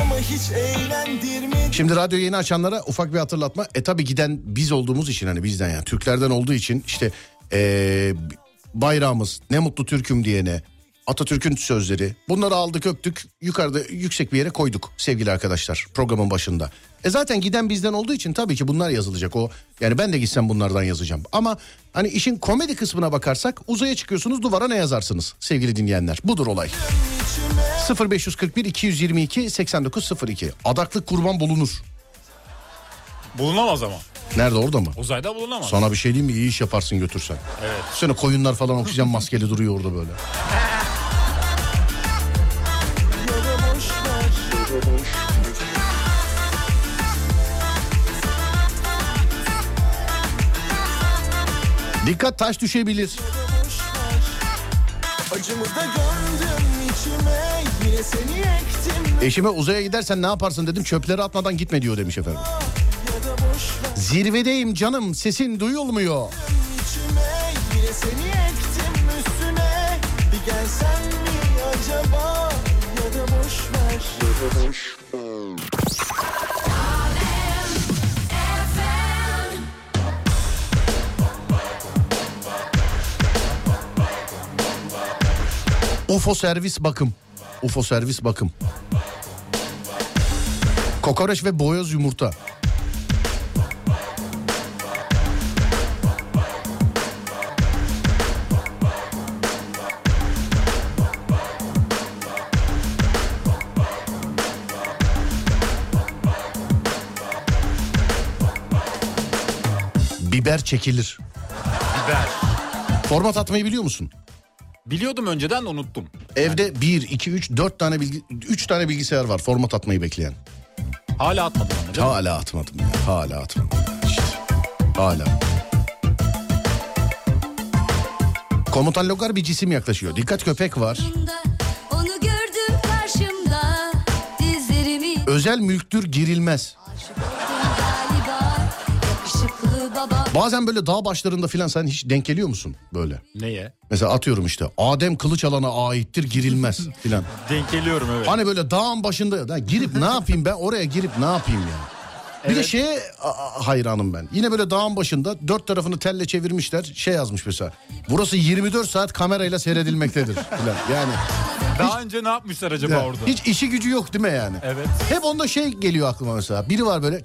ama hiç eğlendirmedi Şimdi radyo yeni açanlara ufak bir hatırlatma. E tabi giden biz olduğumuz için hani bizden yani Türklerden olduğu için işte ee, bayrağımız ne mutlu Türk'üm diyene Atatürk'ün sözleri bunları aldık öptük yukarıda yüksek bir yere koyduk sevgili arkadaşlar programın başında. E zaten giden bizden olduğu için tabii ki bunlar yazılacak o yani ben de gitsem bunlardan yazacağım. Ama hani işin komedi kısmına bakarsak uzaya çıkıyorsunuz duvara ne yazarsınız sevgili dinleyenler budur olay. 0541 222 8902 adaklık kurban bulunur. Bulunamaz ama. Nerede orada mı? Uzayda bulunamaz. Sana bir şey diyeyim mi? İyi iş yaparsın götürsen. Evet. Sonra koyunlar falan oksijen maskeli duruyor orada böyle. Dikkat taş düşebilir. Acımı da gördüm içime yine seni ektim Eşime uzaya gidersen ne yaparsın dedim çöpleri atmadan gitme diyor demiş efendim. Zirvedeyim canım sesin duyulmuyor. içime yine seni ektim üstüne Bir gelsen mi acaba ya da boş ver UFO servis bakım. UFO servis bakım. Kokoreç ve boyoz yumurta. Biber çekilir. Biber. Format atmayı biliyor musun? Biliyordum önceden de unuttum. Evde 1, 2, 3, 4 tane bilgi, 3 tane bilgisayar var format atmayı bekleyen. Hala atmadım ama. Hala atmadım ya. Hala atmadım. İşte. Hala. Komutan Logar bir cisim yaklaşıyor. Dikkat köpek var. Onu gördüm karşımda Dizlerimi Özel mülktür girilmez. Bazen böyle dağ başlarında filan sen hiç denk geliyor musun böyle? Neye? Mesela atıyorum işte Adem kılıç alana aittir girilmez filan. Denk geliyorum evet. Hani böyle dağın başında da girip ne yapayım ben oraya girip ne yapayım yani. Bir de şeye hayranım ben. Yine böyle dağın başında dört tarafını telle çevirmişler. Şey yazmış mesela. Burası 24 saat kamerayla seyredilmektedir. filan. Yani Daha önce ne yapmışlar acaba ya, orada? hiç işi gücü yok değil mi yani? Evet. Hep onda şey geliyor aklıma mesela. Biri var böyle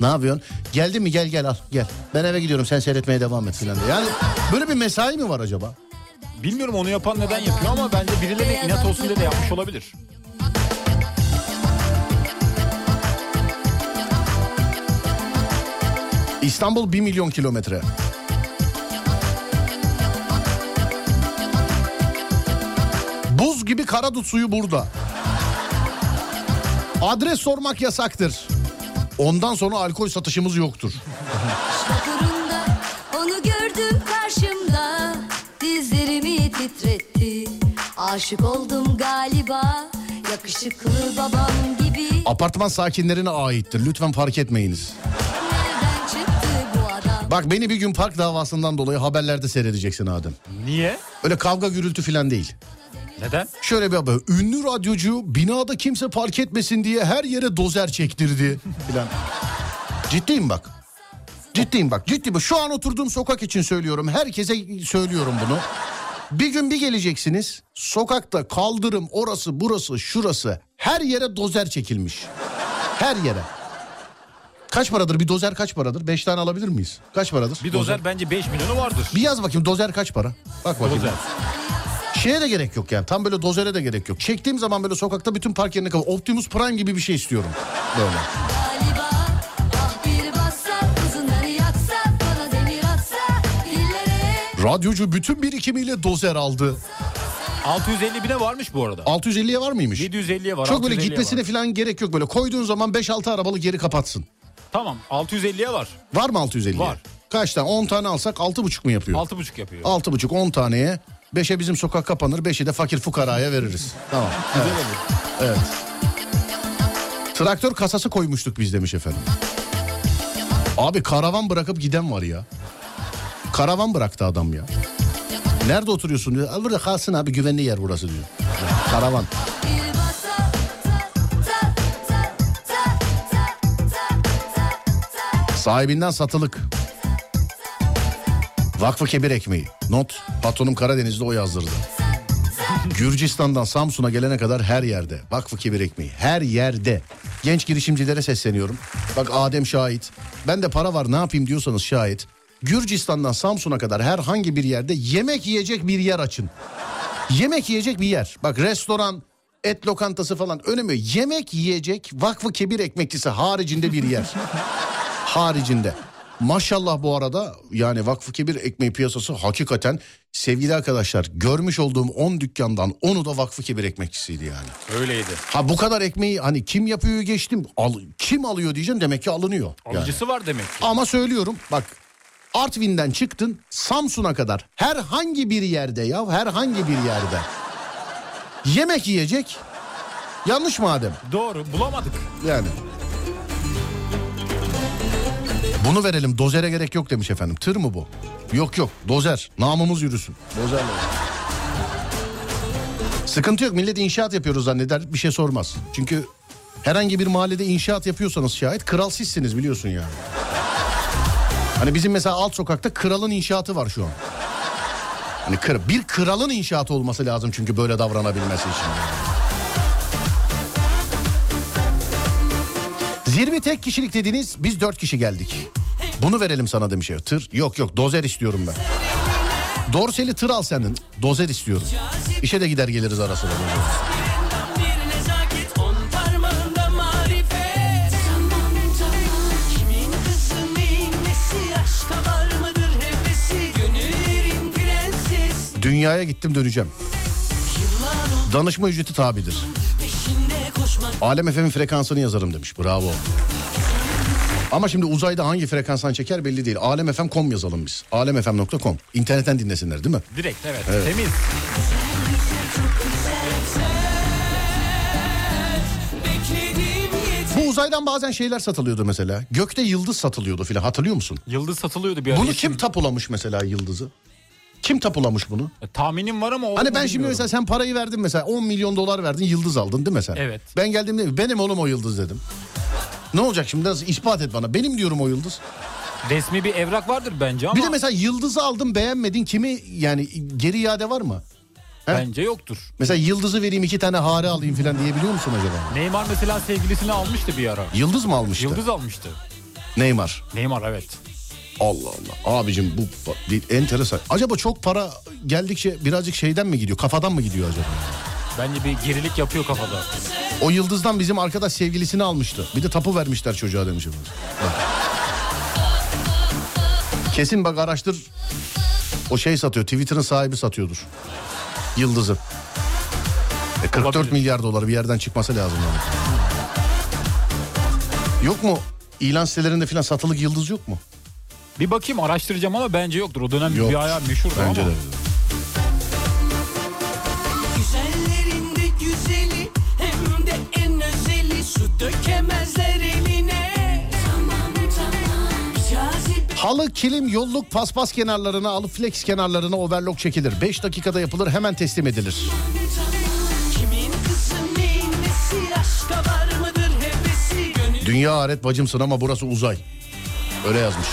ne yapıyorsun? Geldin mi gel gel al gel. Ben eve gidiyorum sen seyretmeye devam et filan diye. Yani böyle bir mesai mi var acaba? Bilmiyorum onu yapan neden yapıyor ama bence birilerine inat olsun diye de yapmış olabilir. İstanbul 1 milyon kilometre. Buz gibi karadut suyu burada. Adres sormak yasaktır. Ondan sonra alkol satışımız yoktur. Vapurunda onu gördüm karşımda Dizlerimi titretti Aşık oldum galiba Yakışıklı babam gibi Apartman sakinlerine aittir. Lütfen fark etmeyiniz. Bak beni bir gün park davasından dolayı haberlerde seyredeceksin Adem. Niye? Öyle kavga gürültü falan değil. Neden? Şöyle bir haber. Ünlü radyocu binada kimse park etmesin diye her yere dozer çektirdi filan. Ciddiyim bak. Ciddiyim bak. Ciddi bak. Şu an oturduğum sokak için söylüyorum. Herkese söylüyorum bunu. Bir gün bir geleceksiniz. Sokakta kaldırım orası burası şurası her yere dozer çekilmiş. Her yere. Kaç paradır bir dozer kaç paradır? 5 tane alabilir miyiz? Kaç paradır? Bir dozer bence 5 milyonu vardır. Bir yaz bakayım dozer kaç para? Bak bakayım. Dozer. Şeye de gerek yok yani. Tam böyle dozere de gerek yok. Çektiğim zaman böyle sokakta bütün park yerine kalır. Optimus Prime gibi bir şey istiyorum. Böyle. Galiba ah Radyocu bütün birikimiyle dozer aldı. 650 bine varmış bu arada. 650'ye var mıymış? 750'ye var. Çok böyle 650'ye gitmesine var. falan gerek yok. Böyle koyduğun zaman 5-6 arabalı geri kapatsın. Tamam 650'ye var. Var mı 650'ye? Var. Kaç tane? 10 tane alsak 6,5 mu yapıyor? 6,5 yapıyor. 6,5 10 taneye 5'e bizim sokak kapanır 5'i de fakir fukaraya veririz. Tamam. Evet. evet. Traktör kasası koymuştuk biz demiş efendim. Abi karavan bırakıp giden var ya. Karavan bıraktı adam ya. Nerede oturuyorsun diyor. Al burada kalsın abi güvenli yer burası diyor. Karavan. Sahibinden satılık. Vakfı Kebir ekmeği. Not. Patronum Karadeniz'de o yazdırdı. Gürcistan'dan Samsun'a gelene kadar her yerde. Vakfı Kebir ekmeği. Her yerde. Genç girişimcilere sesleniyorum. Bak Adem şahit. Ben de para var ne yapayım diyorsanız şahit. Gürcistan'dan Samsun'a kadar herhangi bir yerde yemek yiyecek bir yer açın. Yemek yiyecek bir yer. Bak restoran, et lokantası falan önemi. Yemek yiyecek Vakfı Kebir ekmekçisi haricinde bir yer. haricinde. Maşallah bu arada yani Vakfı Kebir ekmeği piyasası hakikaten sevgili arkadaşlar görmüş olduğum 10 dükkandan 10'u da Vakfı Kebir ekmekçisiydi yani. Öyleydi. Ha bu kadar ekmeği hani kim yapıyor geçtim. Al, kim alıyor diyeceğim demek ki alınıyor. Yani. Alıcısı var demek ki. Ama söylüyorum bak Artvin'den çıktın Samsun'a kadar herhangi bir yerde ya herhangi bir yerde yemek yiyecek yanlış mı Adem? Doğru bulamadık. Yani. Bunu verelim dozere gerek yok demiş efendim. Tır mı bu? Yok yok dozer namımız yürüsün. Dozerle. Sıkıntı yok millet inşaat yapıyoruz zanneder bir şey sormaz. Çünkü herhangi bir mahallede inşaat yapıyorsanız şayet kral sizsiniz biliyorsun yani. Hani bizim mesela alt sokakta kralın inşaatı var şu an. Hani bir kralın inşaatı olması lazım çünkü böyle davranabilmesi için. Zirve tek kişilik dediniz biz dört kişi geldik. Bunu verelim sana demiş. ya. Tır yok yok dozer istiyorum ben. Dorseli tır al senin. Dozer istiyorum. İşe de gider geliriz ara sıra. Bir nezaket on parmağında marifet Kimin kızı neyin nesi aşka var mıdır hevesi Gönüllerin prenses Dünyaya gittim döneceğim. Danışma ücreti tabidir. Alem FM'in frekansını yazarım demiş. Bravo. Ama şimdi uzayda hangi frekanstan çeker belli değil. Alemfm.com yazalım biz. Alemfm.com. İnternetten dinlesinler değil mi? Direkt evet. Evet. Temiz. Bu uzaydan bazen şeyler satılıyordu mesela. Gökte yıldız satılıyordu filan hatırlıyor musun? Yıldız satılıyordu bir ara. Bunu kim tapulamış mesela yıldızı? Kim tapulamış bunu? E, Tahminim var ama Hani ben şimdi mesela sen parayı verdin mesela 10 milyon dolar verdin yıldız aldın değil mi sen? Evet. Ben geldim dedim benim oğlum o yıldız dedim. Ne olacak şimdi nasıl ispat et bana benim diyorum o yıldız. Resmi bir evrak vardır bence ama Bir de mesela yıldızı aldın beğenmedin kimi yani geri iade var mı? He? bence yoktur. Mesela yıldızı vereyim iki tane hare alayım falan diyebiliyor musun acaba? Neymar mesela sevgilisini almıştı bir ara. Yıldız mı almıştı? Yıldız almıştı. Neymar. Neymar evet. Allah Allah. Abicim bu enteresan. Acaba çok para geldikçe birazcık şeyden mi gidiyor? Kafadan mı gidiyor acaba? Bence bir gerilik yapıyor kafada. O yıldızdan bizim arkadaş sevgilisini almıştı. Bir de tapu vermişler çocuğa demiş. efendim. Bak. Kesin bak araştır. O şey satıyor. Twitter'ın sahibi satıyordur. Yıldızı. E 44 Olabilir. milyar dolar bir yerden çıkması lazım yani. Yok mu? İlan sitelerinde falan satılık yıldız yok mu? Bir bakayım araştıracağım ama bence yoktur. O dönem Yok. bir ayağı meşhurdu Bence ama. de. Güzellerinde güzeli hem de en özeli Su dökemezler eline Tamam tamam Cazibe Halı, kilim, yolluk, paspas kenarlarına, alıp flex kenarlarına overlock çekilir. 5 dakikada yapılır hemen teslim edilir. Dünya aret bacımsın ama burası uzay. Öyle yazmış.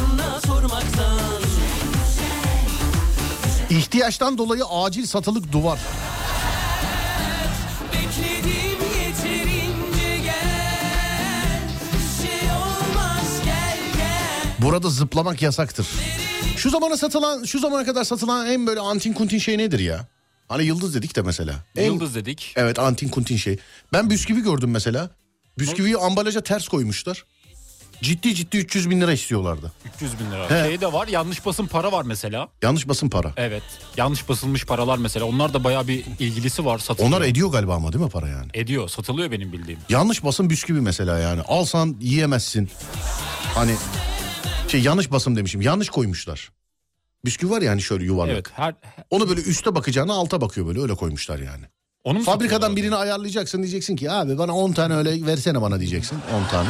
Buna sormaktan İhtiyaçtan dolayı acil satılık duvar. Şey Burada zıplamak yasaktır. Şu zamana satılan, şu zamana kadar satılan en böyle antin kuntin şey nedir ya? Hani yıldız dedik de mesela. En- Yıldız dedik. Evet antin kuntin şey. Ben bisküvi gördüm mesela. Bisküviyi ambalaja ters koymuşlar. Ciddi ciddi 300 bin lira istiyorlardı. 300 bin lira. He. Şey de var yanlış basım para var mesela. Yanlış basın para. Evet. Yanlış basılmış paralar mesela. Onlar da bayağı bir ilgilisi var. Satılıyor. Onlar ediyor galiba ama değil mi para yani? Ediyor. Satılıyor benim bildiğim. Yanlış basın bisküvi mesela yani. Alsan yiyemezsin. Hani şey yanlış basım demişim. Yanlış koymuşlar. Bisküvi var ya hani şöyle yuvarlak. Evet. Her, Onu böyle üste bakacağına alta bakıyor böyle öyle koymuşlar yani. onu mu Fabrikadan birini ayarlayacaksın diyeceksin ki abi bana 10 tane öyle versene bana diyeceksin 10 tane.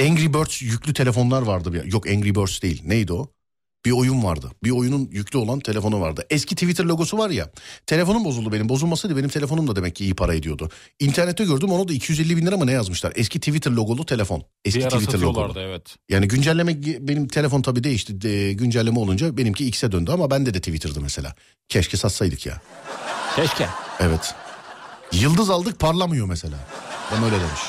Angry Birds yüklü telefonlar vardı. Bir. Yok Angry Birds değil neydi o? Bir oyun vardı. Bir oyunun yüklü olan telefonu vardı. Eski Twitter logosu var ya. Telefonum bozuldu benim. Bozulmasaydı benim telefonum da demek ki iyi para ediyordu. İnternette gördüm onu da 250 bin lira mı ne yazmışlar. Eski Twitter logolu telefon. Eski ara Twitter logolu. evet. Yani güncelleme benim telefon tabii değişti. De, güncelleme olunca benimki X'e döndü ama bende de Twitter'dı mesela. Keşke satsaydık ya. Keşke. Evet. Yıldız aldık parlamıyor mesela. Ben öyle demiş.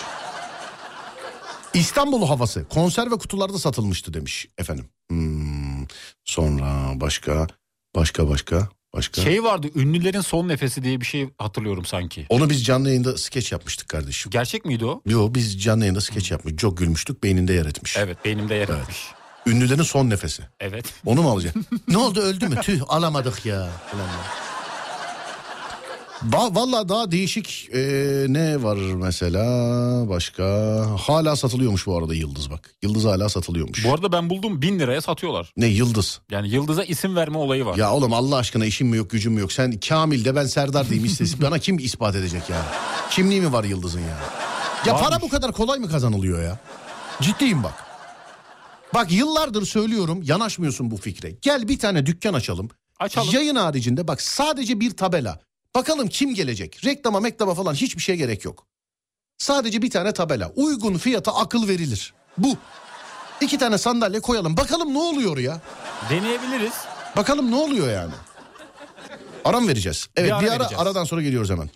İstanbul havası konserve kutularda satılmıştı demiş efendim. Sonra başka başka başka başka. Şey vardı ünlülerin son nefesi diye bir şey hatırlıyorum sanki. Onu biz canlı yayında skeç yapmıştık kardeşim. Gerçek miydi o? Yo biz canlı yayında skeç yapmıştık. Çok gülmüştük beyninde yer etmiş. Evet beynimde yer etmiş. Ünlülerin son nefesi. Evet. Onu mu alacaksın? ne oldu öldü mü? Tüh alamadık ya. Falan Ba Valla daha değişik e, ne var mesela başka? Hala satılıyormuş bu arada Yıldız bak. Yıldız hala satılıyormuş. Bu arada ben buldum bin liraya satıyorlar. Ne Yıldız? Yani Yıldız'a isim verme olayı var. Ya oğlum Allah aşkına işim mi yok gücüm mü yok? Sen Kamil de ben Serdar diyeyim istesin. Bana kim ispat edecek yani? Kimliği mi var Yıldız'ın ya? Ya para Varmış. bu kadar kolay mı kazanılıyor ya? Ciddiyim bak. Bak yıllardır söylüyorum yanaşmıyorsun bu fikre. Gel bir tane dükkan açalım. Açalım. Yayın haricinde bak sadece bir tabela. Bakalım kim gelecek? Reklama meklama falan hiçbir şeye gerek yok. Sadece bir tane tabela. Uygun fiyata akıl verilir. Bu. İki tane sandalye koyalım. Bakalım ne oluyor ya? Deneyebiliriz. Bakalım ne oluyor yani? Aram vereceğiz. Evet Bir bir ara ara, vereceğiz. aradan sonra geliyoruz hemen.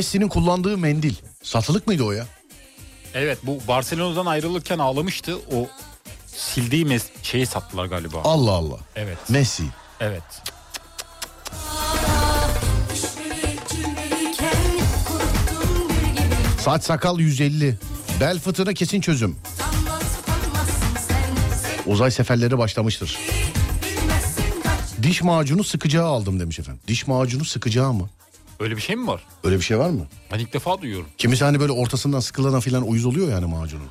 Messi'nin kullandığı mendil. Satılık mıydı o ya? Evet bu Barcelona'dan ayrılırken ağlamıştı. O sildiği mes- şeyi sattılar galiba. Allah Allah. Evet. Messi. Evet. Saç sakal 150. Bel fıtığına kesin çözüm. Uzay seferleri başlamıştır. Diş macunu sıkacağı aldım demiş efendim. Diş macunu sıkacağı mı? Öyle bir şey mi var? Öyle bir şey var mı? Ben ilk defa duyuyorum. Kimisi hani böyle ortasından sıkılana falan uyuz oluyor yani macunun.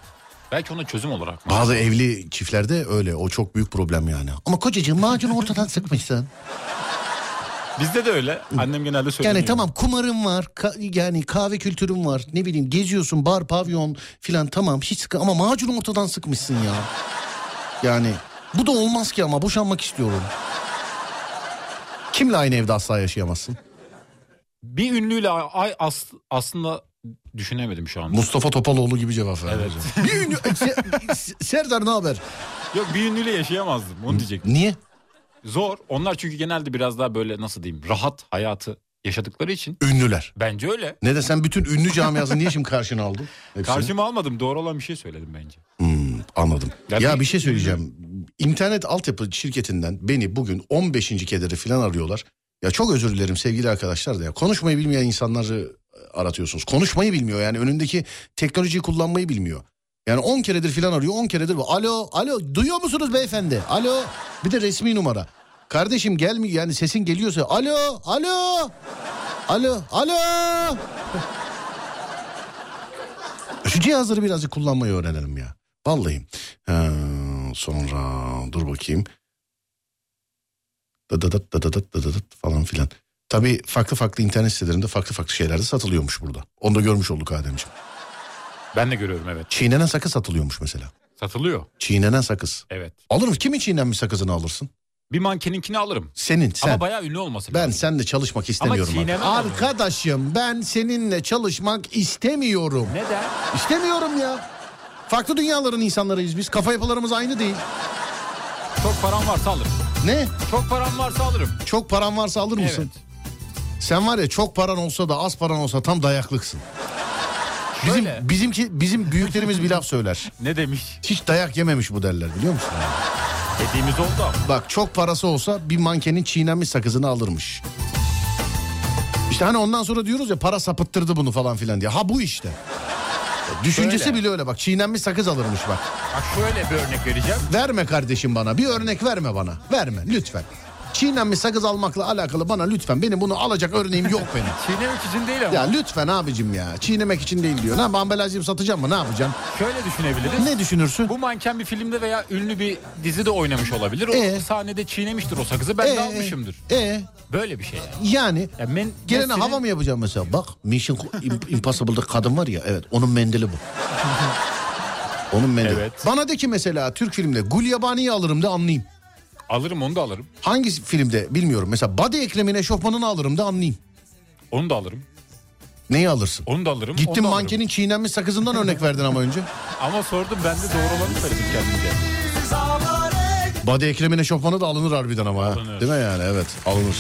Belki ona çözüm olarak. Bazı evli çiftlerde öyle. O çok büyük problem yani. Ama kocacığım macunu ortadan sıkmışsın. Bizde de öyle. Annem genelde söylüyor. Yani tamam kumarın var. ka- yani kahve kültürün var. Ne bileyim geziyorsun bar pavyon filan tamam hiç sıkı ama macunu ortadan sıkmışsın ya. Yani bu da olmaz ki ama boşanmak istiyorum. Kimle aynı evde asla yaşayamazsın? Bir ünlüyle ay as, aslında düşünemedim şu an. Mustafa Topaloğlu gibi cevap ver. Evet. Bir ünlü... Se- Serdar ne haber? Yok bir ünlüyle yaşayamazdım onu diyecektim. Niye? Zor. Onlar çünkü genelde biraz daha böyle nasıl diyeyim rahat hayatı yaşadıkları için. Ünlüler. Bence öyle. Ne de sen bütün ünlü camiasını niye şimdi karşına aldın? Hepsini? Karşıma almadım. Doğru olan bir şey söyledim bence. Hmm, anladım. Ya Ya, bir- bir şey söyleyeceğim. İnternet altyapı şirketinden beni bugün 15. kederi falan arıyorlar. Ya çok özür dilerim sevgili arkadaşlar da ya. Konuşmayı bilmeyen insanları aratıyorsunuz. Konuşmayı bilmiyor yani önündeki teknolojiyi kullanmayı bilmiyor. Yani 10 keredir falan arıyor 10 keredir. Alo alo duyuyor musunuz beyefendi? Alo bir de resmi numara. Kardeşim gelmiyor yani sesin geliyorsa alo alo alo alo. Şu cihazları birazcık kullanmayı öğrenelim ya. Vallahi. Ha, sonra dur bakayım. Dıdıdıt dıdıdıt dıdıdıt falan filan. Tabii farklı farklı internet sitelerinde farklı farklı şeyler de satılıyormuş burada. Onu da görmüş olduk Ademciğim. Ben de görüyorum evet. Çiğnenen sakız satılıyormuş mesela. Satılıyor. Çiğnenen sakız. Evet. Alırım. Kimin çiğnenmiş sakızını alırsın? Bir mankeninkini alırım. Senin, sen. Ama bayağı ünlü olması Ben lazım. seninle çalışmak istemiyorum. Ama abi. onu. Arkadaşım ben seninle çalışmak istemiyorum. Neden? İstemiyorum ya. Farklı dünyaların insanlarıyız biz. Kafa yapılarımız aynı değil. Çok param varsa alırım. Ne? Çok param varsa alırım. Çok paran varsa alır mısın? Evet. Sen var ya çok paran olsa da az paran olsa tam dayaklıksın. Bizim Şöyle. bizimki bizim büyüklerimiz bir laf söyler. Ne demiş? Hiç dayak yememiş bu derler biliyor musun? Dediğimiz oldu ama. Bak çok parası olsa bir mankenin çiğnenmiş sakızını alırmış. İşte hani ondan sonra diyoruz ya para sapıttırdı bunu falan filan diye. Ha bu işte. Düşüncesi Şöyle. bile öyle bak çiğnenmiş sakız alırmış bak. Bak şöyle bir örnek vereceğim. Verme kardeşim bana bir örnek verme bana. Verme lütfen. Çiğnenmiş sakız almakla alakalı bana lütfen benim bunu alacak örneğim yok benim. Çiğnemek için değil ama. Ya lütfen abicim ya. Çiğnemek için değil diyor. Ne ambalajcıyım satacağım mı ne yapacağım? Şöyle düşünebiliriz. Ne düşünürsün? Bu manken bir filmde veya ünlü bir dizide oynamış olabilir. O Ee? sahnede çiğnemiştir o sakızı. Ben de Ee, almışımdır. E Böyle bir şey yani. yani Ya men, gelene senin- hava mı yapacağım mesela? Bak Mission Impossible'da kadın var ya evet onun mendili bu. Onun mendili. Evet. Bana de ki mesela Türk filmde Gulyabani'yi alırım da anlayayım. Alırım onu da alırım. Hangi filmde bilmiyorum. Mesela Body Ekrem'in eşofmanını alırım da anlayayım. Onu da alırım. Neyi alırsın? Onu da alırım. Gittin onu da alırım. mankenin çiğnenmiş sakızından örnek verdin ama önce. Ama sordum ben de doğru olanı söyledim kendimce. Body Ekrem'in eşofmanı da alınır harbiden ama. ha. Alınır. Değil mi yani? Evet alınır.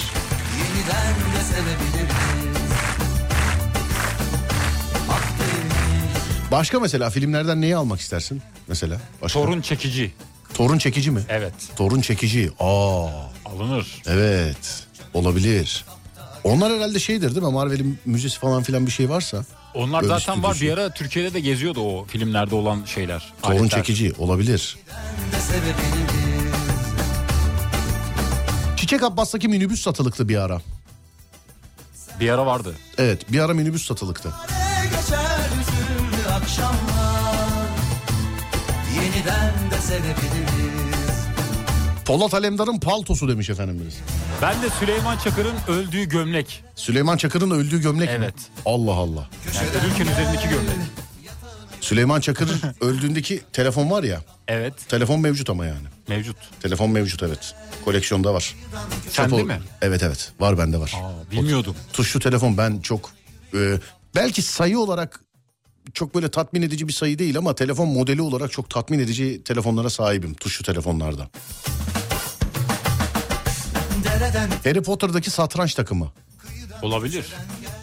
Başka mesela filmlerden neyi almak istersin? Mesela başka. Torun çekici. Torun çekici mi? Evet. Torun çekici. Aa Alınır. evet. Olabilir. Onlar herhalde şeydir değil mi? Marvel'in müzesi falan filan bir şey varsa. Onlar Öyle zaten var. Bir ara Türkiye'de de geziyordu o filmlerde olan şeyler. Torun aletler. çekici olabilir. Çiçek Abbas'taki minibüs satılıktı bir ara. Bir ara vardı. Evet bir ara minibüs satılıktı. Geçer akşamlar Yeniden de sevebiliriz Polat Alemdar'ın paltosu demiş efendim birisi. Ben de Süleyman Çakır'ın öldüğü gömlek. Süleyman Çakır'ın öldüğü gömlek mi? Evet. Allah Allah. Yani ölürken üzerindeki gömlek. Süleyman Çakır'ın öldüğündeki telefon var ya. Evet. Telefon mevcut ama yani. Mevcut. Telefon mevcut evet. Koleksiyonda var. Sende Çok o- mi? Evet evet var bende var. Aa, bilmiyordum. Tuşlu telefon ben çok e, belki sayı olarak çok böyle tatmin edici bir sayı değil ama telefon modeli olarak çok tatmin edici telefonlara sahibim tuşlu telefonlarda. Dereden Harry Potter'daki satranç takımı Olabilir.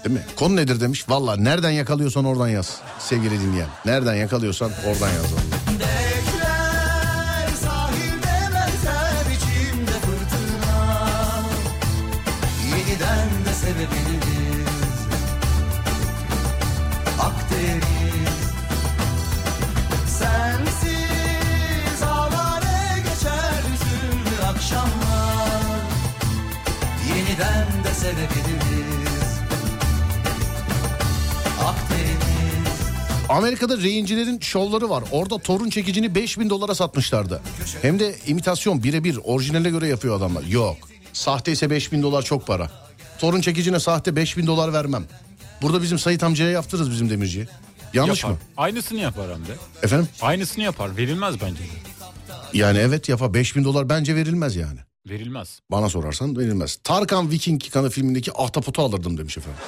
değil mi? Konu nedir demiş. Valla nereden yakalıyorsan oradan yaz sevgili dinleyen. Nereden yakalıyorsan oradan yaz vallahi. Akdeniz Amerika'da reyincilerin şovları var. Orada torun çekicini 5000 dolara satmışlardı. Hem de imitasyon birebir orijinale göre yapıyor adamlar. Yok. Sahte ise 5000 dolar çok para. Torun çekicine sahte 5000 dolar vermem. Burada bizim Sayit amcaya yaptırırız bizim demirciye. Yanlış Yapar. mı? Aynısını yapar hem de. Efendim? Aynısını yapar. Verilmez bence. Yani evet yapa 5000 dolar bence verilmez yani. Verilmez. Bana sorarsan verilmez. Tarkan Viking kanı filmindeki ahtapotu alırdım demiş efendim.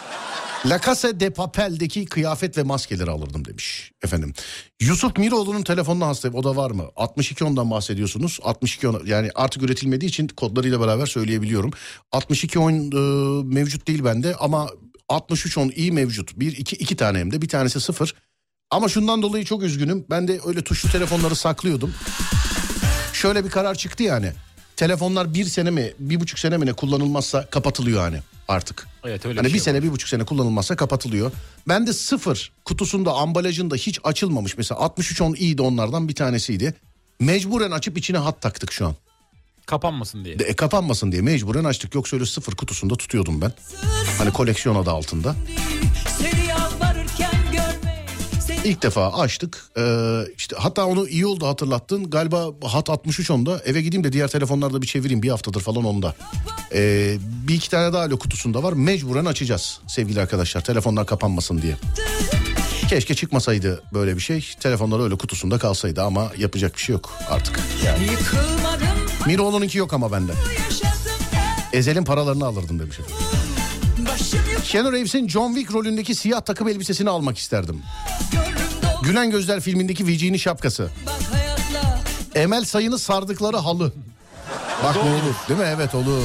La Casa de Papel'deki kıyafet ve maskeleri alırdım demiş efendim. Yusuf Miroğlu'nun telefonuna hastayım. O da var mı? 62 ondan bahsediyorsunuz. 62 on, yani artık üretilmediği için kodlarıyla beraber söyleyebiliyorum. 62 on e, mevcut değil bende ama 63 on iyi mevcut. Bir iki iki tane hem de bir tanesi sıfır. Ama şundan dolayı çok üzgünüm. Ben de öyle tuşlu telefonları saklıyordum. Şöyle bir karar çıktı yani. Telefonlar bir sene mi bir buçuk sene mi ne kullanılmazsa kapatılıyor hani artık. Evet öyle Hani bir bir şey sene bir buçuk sene kullanılmazsa kapatılıyor. Ben de sıfır kutusunda ambalajında hiç açılmamış mesela 6310 iyiydi onlardan bir tanesiydi. Mecburen açıp içine hat taktık şu an. Kapanmasın diye. De, e, kapanmasın diye mecburen açtık. Yoksa öyle sıfır kutusunda tutuyordum ben. Hani koleksiyon adı altında. Seni İlk defa açtık. Ee, işte hatta onu iyi oldu hatırlattın. Galiba hat 63 onda. Eve gideyim de diğer telefonlarda bir çevireyim. Bir haftadır falan onda. Ee, bir iki tane daha alo kutusunda var. Mecburen açacağız sevgili arkadaşlar. Telefonlar kapanmasın diye. Keşke çıkmasaydı böyle bir şey. Telefonlar öyle kutusunda kalsaydı ama yapacak bir şey yok artık. yıkılmadım Miroğlu'nunki yok ama bende. Ezel'in paralarını alırdım demiş efendim. Keanu Reeves'in John Wick rolündeki siyah takım elbisesini almak isterdim. Gülen Gözler filmindeki Vici'nin şapkası. Emel Sayın'ı sardıkları halı. Bak ne olur değil mi? Evet olur.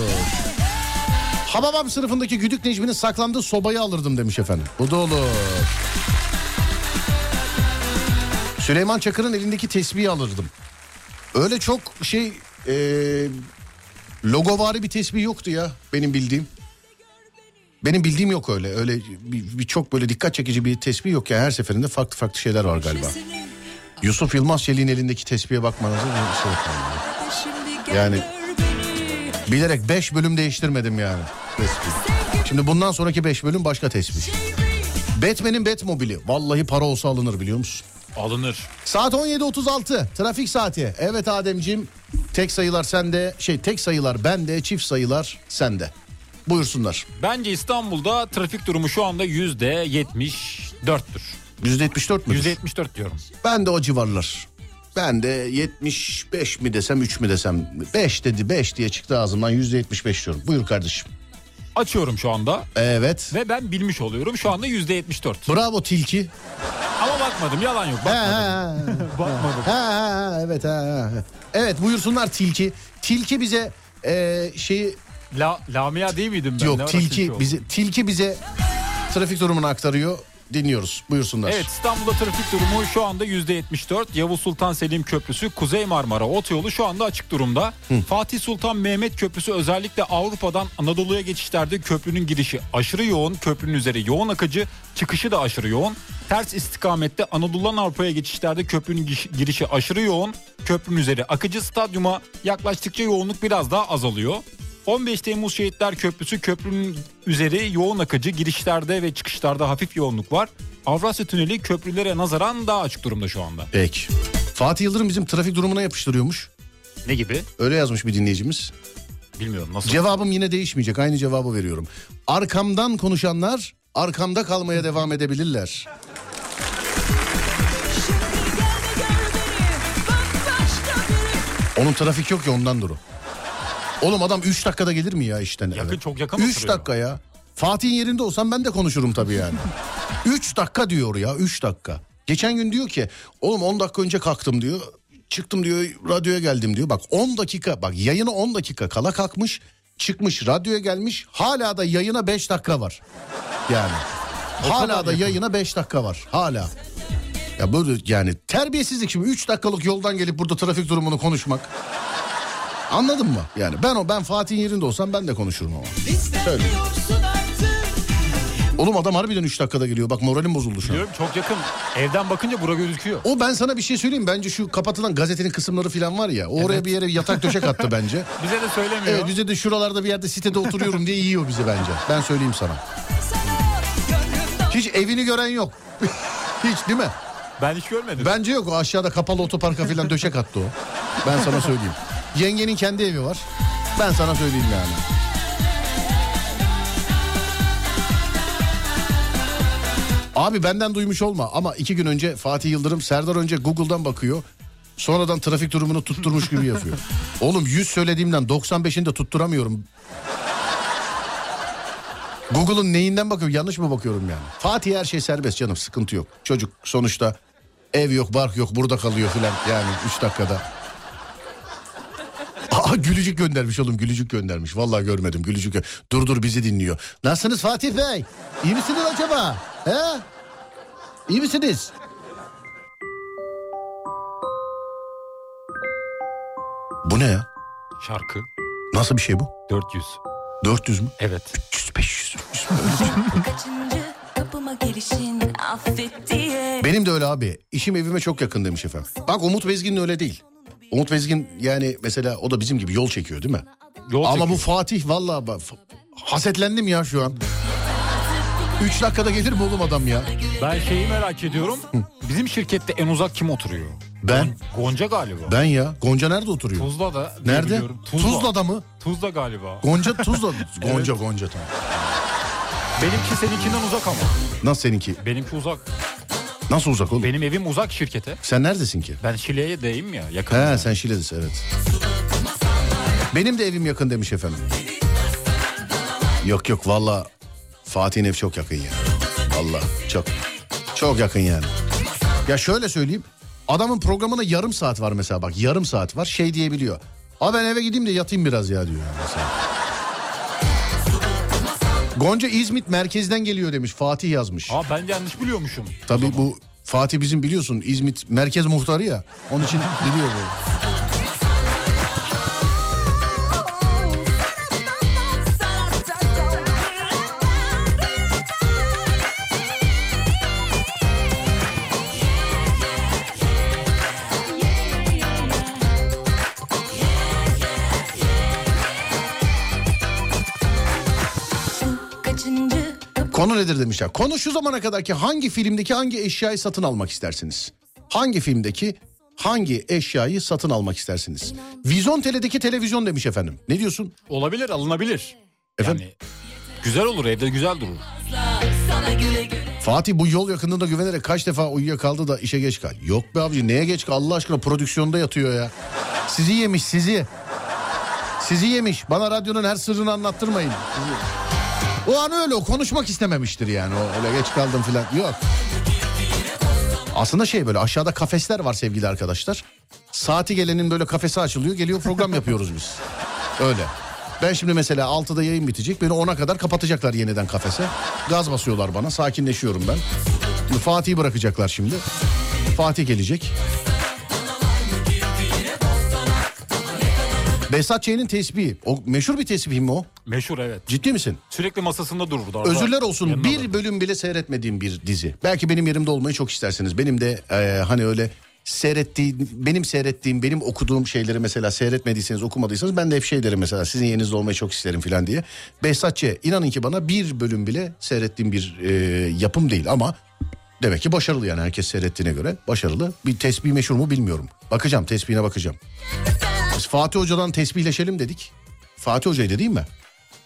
Hababam sınıfındaki Güdük Necmi'nin saklandığı sobayı alırdım demiş efendim. Bu da olur. Süleyman Çakır'ın elindeki tesbihi alırdım. Öyle çok şey e, logovari bir tesbih yoktu ya benim bildiğim. Benim bildiğim yok öyle. Öyle bir, bir çok böyle dikkat çekici bir tesbih yok ya. Her seferinde farklı farklı şeyler var galiba. Yusuf Yılmaz Çelik'in elindeki tespihe bakmanızı şey gel Yani- Bilerek 5 bölüm değiştirmedim yani. Tespih. Şimdi bundan sonraki 5 bölüm başka tespih. Batman'in Batmobili. Vallahi para olsa alınır biliyor musun? Alınır. Saat 17.36 trafik saati. Evet Ademciğim tek sayılar sende şey tek sayılar bende çift sayılar sende. Buyursunlar. Bence İstanbul'da trafik durumu şu anda yüzde 74'tür. %74 mü? Yüzde 74 diyorum. Ben de o civarlar. Ben de 75 mi desem 3 mü desem 5 dedi 5 diye çıktı ağzımdan %75 diyorum. Buyur kardeşim. Açıyorum şu anda Evet. ve ben bilmiş oluyorum. Şu anda yüzde 74. Bravo tilki. Ama bakmadım yalan yok bakmadım. ha, bakmadım. ha, evet ha. Evet buyursunlar tilki. Tilki bize e, şeyi La, Lamia değil miydim ben? Ne yok ara tilki bize tilki bize trafik durumunu aktarıyor. Dinliyoruz. Buyursunlar. Evet İstanbul'da trafik durumu şu anda %74. Yavuz Sultan Selim Köprüsü Kuzey Marmara Otoyolu şu anda açık durumda. Fatih Sultan Mehmet Köprüsü özellikle Avrupa'dan Anadolu'ya geçişlerde köprünün girişi aşırı yoğun. Köprünün üzeri yoğun akıcı çıkışı da aşırı yoğun. Ters istikamette Anadolu'dan Avrupa'ya geçişlerde köprünün girişi aşırı yoğun. Köprünün üzeri akıcı stadyuma yaklaştıkça yoğunluk biraz daha azalıyor. 15 Temmuz Şehitler Köprüsü köprünün üzeri yoğun akıcı girişlerde ve çıkışlarda hafif yoğunluk var. Avrasya Tüneli köprülere nazaran daha açık durumda şu anda. Peki. Fatih Yıldırım bizim trafik durumuna yapıştırıyormuş. Ne gibi? Öyle yazmış bir dinleyicimiz. Bilmiyorum nasıl. Cevabım yine değişmeyecek. Aynı cevabı veriyorum. Arkamdan konuşanlar arkamda kalmaya devam edebilirler. Onun trafik yok ya ondandır o. Oğlum adam 3 dakikada gelir mi ya işten eve? Yakın, çok yakın 3 oturuyor. dakika ya. Fatih'in yerinde olsam ben de konuşurum tabii yani. 3 dakika diyor ya 3 dakika. Geçen gün diyor ki oğlum 10 dakika önce kalktım diyor. Çıktım diyor radyoya geldim diyor. Bak 10 dakika bak yayına 10 dakika kala kalkmış. Çıkmış radyoya gelmiş. Hala da yayına 5 dakika var. Yani. Hala da yayına 5 dakika var. Hala. Ya böyle yani terbiyesizlik şimdi 3 dakikalık yoldan gelip burada trafik durumunu konuşmak. Anladın mı? Yani ben o ben Fatih'in yerinde olsam ben de konuşurum ama. Söyle. Oğlum adam harbiden 3 dakikada geliyor. Bak moralim bozuldu şu an. Diyorum çok yakın. Evden bakınca bura gözüküyor. O ben sana bir şey söyleyeyim. Bence şu kapatılan gazetenin kısımları falan var ya. Oraya Evet. bir yere yatak döşek attı bence. Bize de söylemiyor. Evet bize de şuralarda bir yerde sitede oturuyorum diye yiyor bizi bence. Ben söyleyeyim sana. Hiç evini gören yok. Hiç değil mi? Ben hiç görmedim. Bence yok. O aşağıda kapalı otoparka falan döşek attı o. Ben sana söyleyeyim. Yengenin kendi evi var. Ben sana söyleyeyim yani. Abi benden duymuş olma ama iki gün önce Fatih Yıldırım Serdar önce Google'dan bakıyor. Sonradan trafik durumunu tutturmuş gibi yapıyor. Oğlum 100 söylediğimden 95'ini de tutturamıyorum. Google'ın neyinden bakıyorum yanlış mı bakıyorum yani? Fatih her şey serbest canım sıkıntı yok. Çocuk sonuçta ev yok bark yok burada kalıyor filan yani 3 dakikada. Aa gülücük göndermiş oğlum gülücük göndermiş. Vallahi görmedim gülücük. gö- Dur dur bizi dinliyor. Nasılsınız Fatih Bey? İyi misiniz acaba? He? İyi misiniz? Bu ne ya? Şarkı. Nasıl bir şey bu? 400. 400 mü? Evet. 300 500. Kaçıncı kapıma gelişin affet diye. Benim de öyle abi. İşim evime çok yakın demiş efendim. Bak Umut Bezgin öyle değil. Umut Bezgin yani mesela o da bizim gibi yol çekiyor değil mi? Yol Ama bu çekiyor. Fatih vallahi bak, f- hasetlendim ya şu an. 3 dakikada gelir mi oğlum adam ya? Ben şeyi merak ediyorum. Bizim şirkette en uzak kim oturuyor? Ben. Gonca galiba. Ben ya. Gonca nerede oturuyor? Tuzla'da. Nerede? biliyorum. Tuzla'da mı? Tuzla galiba. Gonca Tuzla. Gonca Gonca tamam. Benimki seninkinden uzak ama. Nasıl seninki? Benimki uzak. Nasıl uzak oğlum? Benim evim uzak şirkete. Sen neredesin ki? Ben Şile'ye deyim ya yakın. He sen Şile'desin evet. Benim de evim yakın demiş efendim. Yok yok valla Fatih'in ev çok yakın ya. Valla çok. Çok yakın yani. Ya şöyle söyleyeyim. Adamın programına yarım saat var mesela bak yarım saat var şey diyebiliyor. Ha ben eve gideyim de yatayım biraz ya diyor yani mesela. Gonca İzmit merkezden geliyor demiş Fatih yazmış. Aa ben yanlış biliyormuşum. Tabii bu Fatih bizim biliyorsun İzmit merkez muhtarı ya. Onun için biliyor bu. Konu nedir demişler. Konu şu zamana kadarki hangi filmdeki hangi eşyayı satın almak istersiniz? Hangi filmdeki hangi eşyayı satın almak istersiniz? Vizyon Tele'deki televizyon demiş efendim. Ne diyorsun? Olabilir alınabilir. Efendim? Yani güzel olur evde güzel durur. sana güle güle. Fatih bu yol yakınlığında güvenerek kaç defa uyuyakaldı da işe geç kal. Yok be abici neye geç kal Allah aşkına prodüksiyonda yatıyor ya. Sizi yemiş sizi. Sizi yemiş. Bana radyonun her sırrını anlattırmayın. Sizi- O an öyle o konuşmak istememiştir yani. O öyle geç kaldım falan. Yok. Aslında şey böyle aşağıda kafesler var sevgili arkadaşlar. Saati gelenin böyle kafesi açılıyor geliyor program yapıyoruz biz. Öyle. Ben şimdi mesela 6'da yayın bitecek. Beni 10'a kadar kapatacaklar yeniden kafese. Gaz basıyorlar bana. Sakinleşiyorum ben. Fatih'i bırakacaklar şimdi. Fatih gelecek. Behzat Ç'nin tesbihi. O meşhur bir tesbih mi o? Meşhur evet. Ciddi misin? Sürekli masasında durur. orada. Özürler olsun Yanına bir alır. bölüm bile seyretmediğim bir dizi. Belki benim yerimde olmayı çok istersiniz. Benim de e, hani öyle seyrettiğim, benim seyrettiğim, benim okuduğum şeyleri mesela seyretmediyseniz, okumadıysanız ben de hep şey derim mesela sizin yerinizde olmayı çok isterim falan diye. Behzat Ç. inanın ki bana bir bölüm bile seyrettiğim bir e, yapım değil ama demek ki başarılı yani herkes seyrettiğine göre başarılı. Bir tesbih meşhur mu bilmiyorum. Bakacağım tesbihine bakacağım. Biz Fatih Hoca'dan tesbihleşelim dedik. Fatih Hoca'ydı değil mi?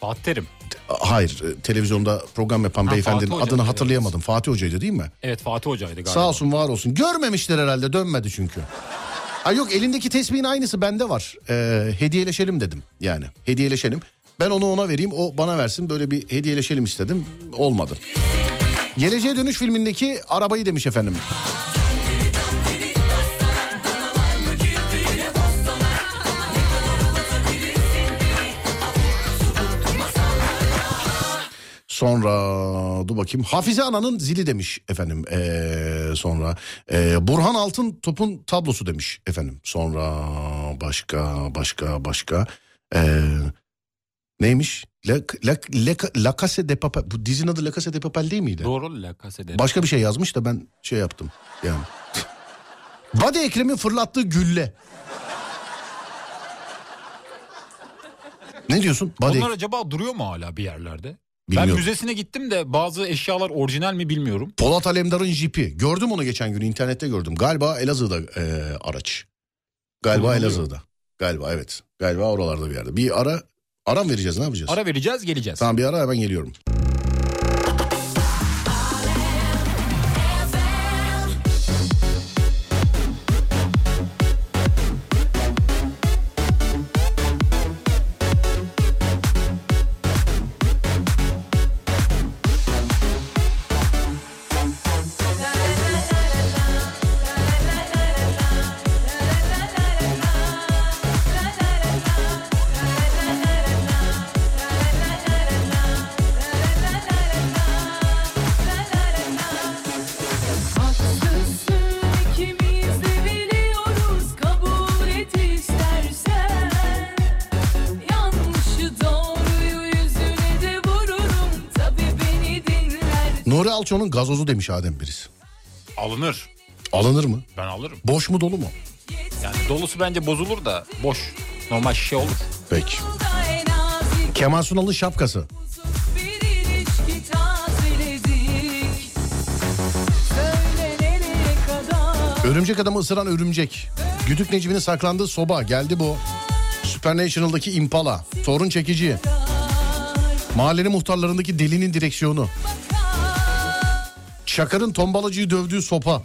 Fatih Terim. Hayır e, televizyonda program yapan Ha, beyefendinin Fatih adını evet. hatırlayamadım. Fatih Hoca'ydı değil mi? Evet Fatih Hoca'ydı galiba. Sağ olsun var olsun. Görmemişler herhalde dönmedi çünkü. Ha yok elindeki tesbihin aynısı bende var. Ee, hediyeleşelim dedim yani hediyeleşelim. Ben onu ona vereyim o bana versin böyle bir hediyeleşelim istedim. Olmadı. Geleceğe Dönüş filmindeki arabayı demiş efendim. Sonra dur bakayım Hafize Ana'nın zili demiş efendim. Ee, sonra ee, Burhan Altın topun tablosu demiş efendim. Sonra başka başka başka ee, neymiş? La, la, la, la Casa de Papel. Bu dizinin adı La Casa de Papel değil miydi? Doğru La Casa de Başka bir şey yazmış da ben şey yaptım yani. Badi Ekrem'in fırlattığı gülle. Ne diyorsun? Badi Onlar acaba duruyor mu hala bir yerlerde? Bilmiyorum. Ben müzesine gittim de bazı eşyalar orijinal mi bilmiyorum. Polat Alemdar'ın jipi. Gördüm onu geçen gün internette gördüm. Galiba Elazığ'da e, araç. Galiba Kullanılıyor. Elazığ'da. Galiba evet. Galiba oralarda bir yerde. Bir ara ara mı vereceğiz ne yapacağız? Ara vereceğiz geleceğiz. Tamam bir ara hemen geliyorum. Dinler Nuri Alço'nun gazozu demiş Adem birisi. Alınır. Alınır mı? Ben alırım. Boş mu dolu mu? Yani dolusu bence bozulur da boş. Normal şişe olur. Peki. Kemal Sunal'ın şapkası. Örümcek adamı ısıran örümcek. Güdük Necmi'nin saklandığı soba. Geldi bu. Supernatural'daki Impala. Sorun çekici. Mahallenin muhtarlarındaki delinin direksiyonu. Çakar'ın tombalacıyı dövdüğü sopa.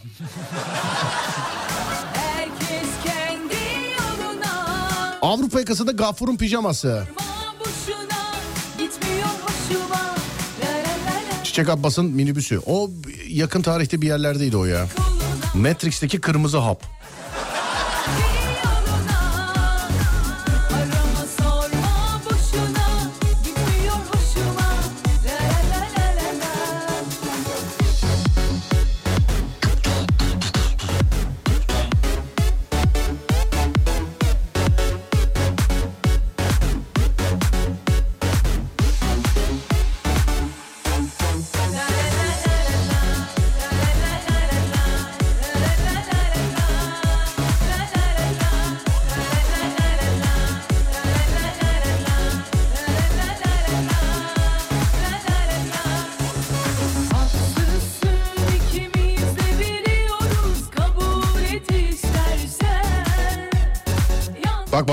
Avrupa yakasında Gafur'un pijaması. Çiçek Abbas'ın minibüsü. O yakın tarihte bir yerlerdeydi o ya. Matrix'teki kırmızı hap.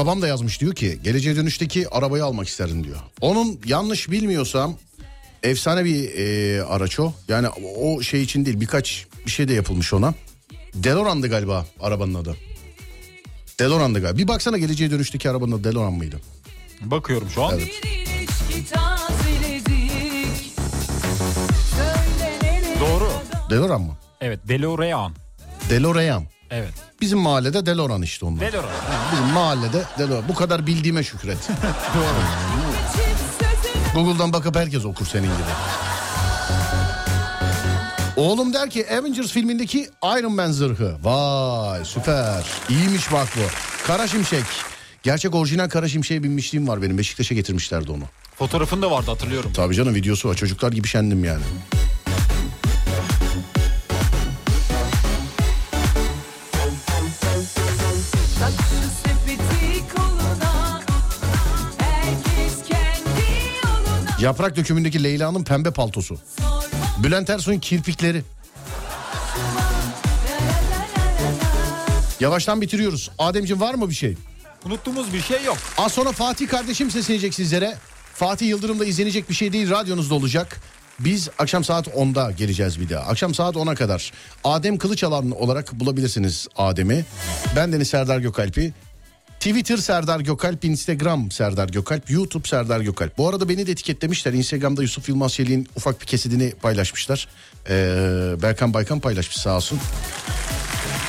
Babam da yazmış diyor ki geleceğe dönüşteki arabayı almak isterdim diyor. Onun yanlış bilmiyorsam efsane bir e, araç o. Yani o şey için değil birkaç bir şey de yapılmış ona. Deloran'dı galiba arabanın adı. Deloran'dı galiba. Bir baksana geleceğe dönüşteki arabanın adı Deloran mıydı? Bakıyorum şu an. Evet. Doğru. Deloran mı? Evet DeLorean. Delorean. Evet. Bizim mahallede Deloran işte onlar. DeLorean. Bizim mahallede Deloran. Bu kadar bildiğime şükret. sözüme Google'dan bakıp herkes okur senin gibi. Oğlum der ki Avengers filmindeki Iron Man zırhı. Vay süper. İyiymiş bak bu. Kara Şimşek. Gerçek orijinal Kara Şimşek'e binmişliğim var benim. Beşiktaş'a getirmişlerdi onu. Fotoğrafında vardı hatırlıyorum. Tabii canım videosu var. Çocuklar gibi şendim yani. Yaprak dökümündeki Leyla'nın pembe paltosu. Bülent Ersoy'un kirpikleri. Yavaştan bitiriyoruz. Ademciğim var mı bir şey? Unuttuğumuz bir şey yok. Az sonra Fatih kardeşim seslenecek sizlere. Fatih Yıldırım'da izlenecek bir şey değil radyonuzda olacak. Biz akşam saat 10'da geleceğiz bir daha. Akşam saat 10'a kadar. Adem Kılıçalan olarak bulabilirsiniz Adem'i. Ben Deniz Serdar Gökalp'i. Twitter Serdar Gökalp, Instagram Serdar Gökalp, YouTube Serdar Gökalp. Bu arada beni de etiketlemişler. Instagram'da Yusuf Yılmaz Çelik'in ufak bir kesidini paylaşmışlar. Ee, Berkan Baykan paylaşmış sağ olsun.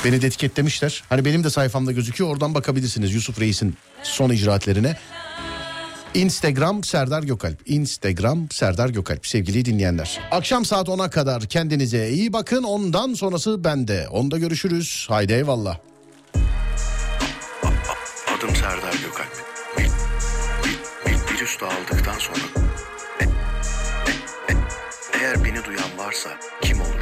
Beni de etiketlemişler. Hani benim de sayfamda gözüküyor. Oradan bakabilirsiniz Yusuf Reis'in son icraatlerine. Instagram Serdar Gökalp. Instagram Serdar Gökalp sevgili dinleyenler. Akşam saat 10'a kadar kendinize iyi bakın. Ondan sonrası bende. Onda görüşürüz. Haydi eyvallah. Adım Serdar Gökalp. Bir, bir, bir, bir üstü sonra... E, e, e, eğer beni duyan varsa kim olur?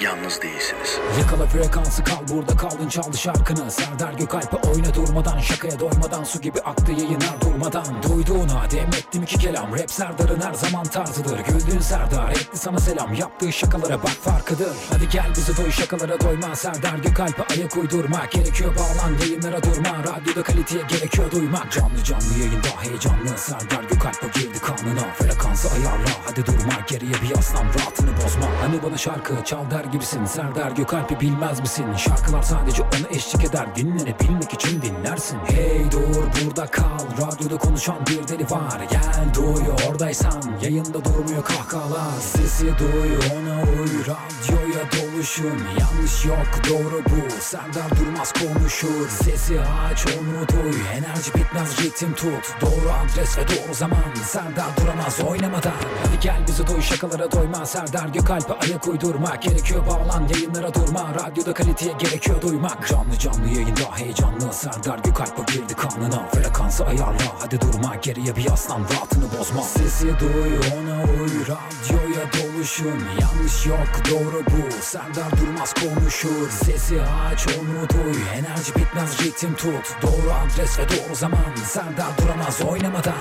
Yalnız değilsiniz. Yakala frekansı kal burada kaldın çaldı şarkını. Serdar Gökalp'e oyna durmadan Şakaya doymadan su gibi aktı yayınlar durmadan. Duyduğuna demettim iki kelam? Rap Serdar'ın her zaman tarzıdır. Güldüğün Serdar etti sana selam. Yaptığı şakalara bak farkıdır. Hadi gel bizi doy şakalara doyma. Serdar Gökalp'e ayak uydurmak Gerekiyor. Bağlan yayınlara durma. Radyoda kaliteye gerekiyor duymak. Canlı canlı yayında heyecanlı. Serdar Gökalp'e girdi kanına. Frekansı ayarla hadi durma. Geriye bir yaslan rahatını bozma. Hani bana şarkı çal der gibisin. Serdar Gökalp'i bilmez misin? Şarkılar sadece ona eşlik eder. Dinlenebilmek için dinlersin. Hey dur burada kal. Radyoda konuşan bir deli var. Gel duy oradaysan. Yayında durmuyor kahkahalar. Sesi duy ona uy. Radyoya doluşun. Yanlış yok doğru bu. Serdar Durmaz konuşur. Sesi aç onu duy Enerji bitmez ritim tut. Doğru adres ve doğru zaman. Serdar duramaz oynamadan. Hadi gel bizi doy şakalara doyma. Serdar Gökalp'e ayak uydurmak Gerekiyor bağlan yayınlara durma. Radyoda kaliteye gerekiyor duymak. Canlı canlı yayında heyecanlı Serdar Gökalp'e girdi kanına. Frekansı ayarla hadi durma. Geriye bir yaslan rahatını bozma. Sesi duy ona uy. Radyoya doluşun Yanlış yok doğru bu. Serdar Durmaz konuşur Sesi aç onu duy Enerji bitmez ritim tut. Doğru adres ve doğru zaman. Serdar duramaz oynamadan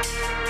Bye.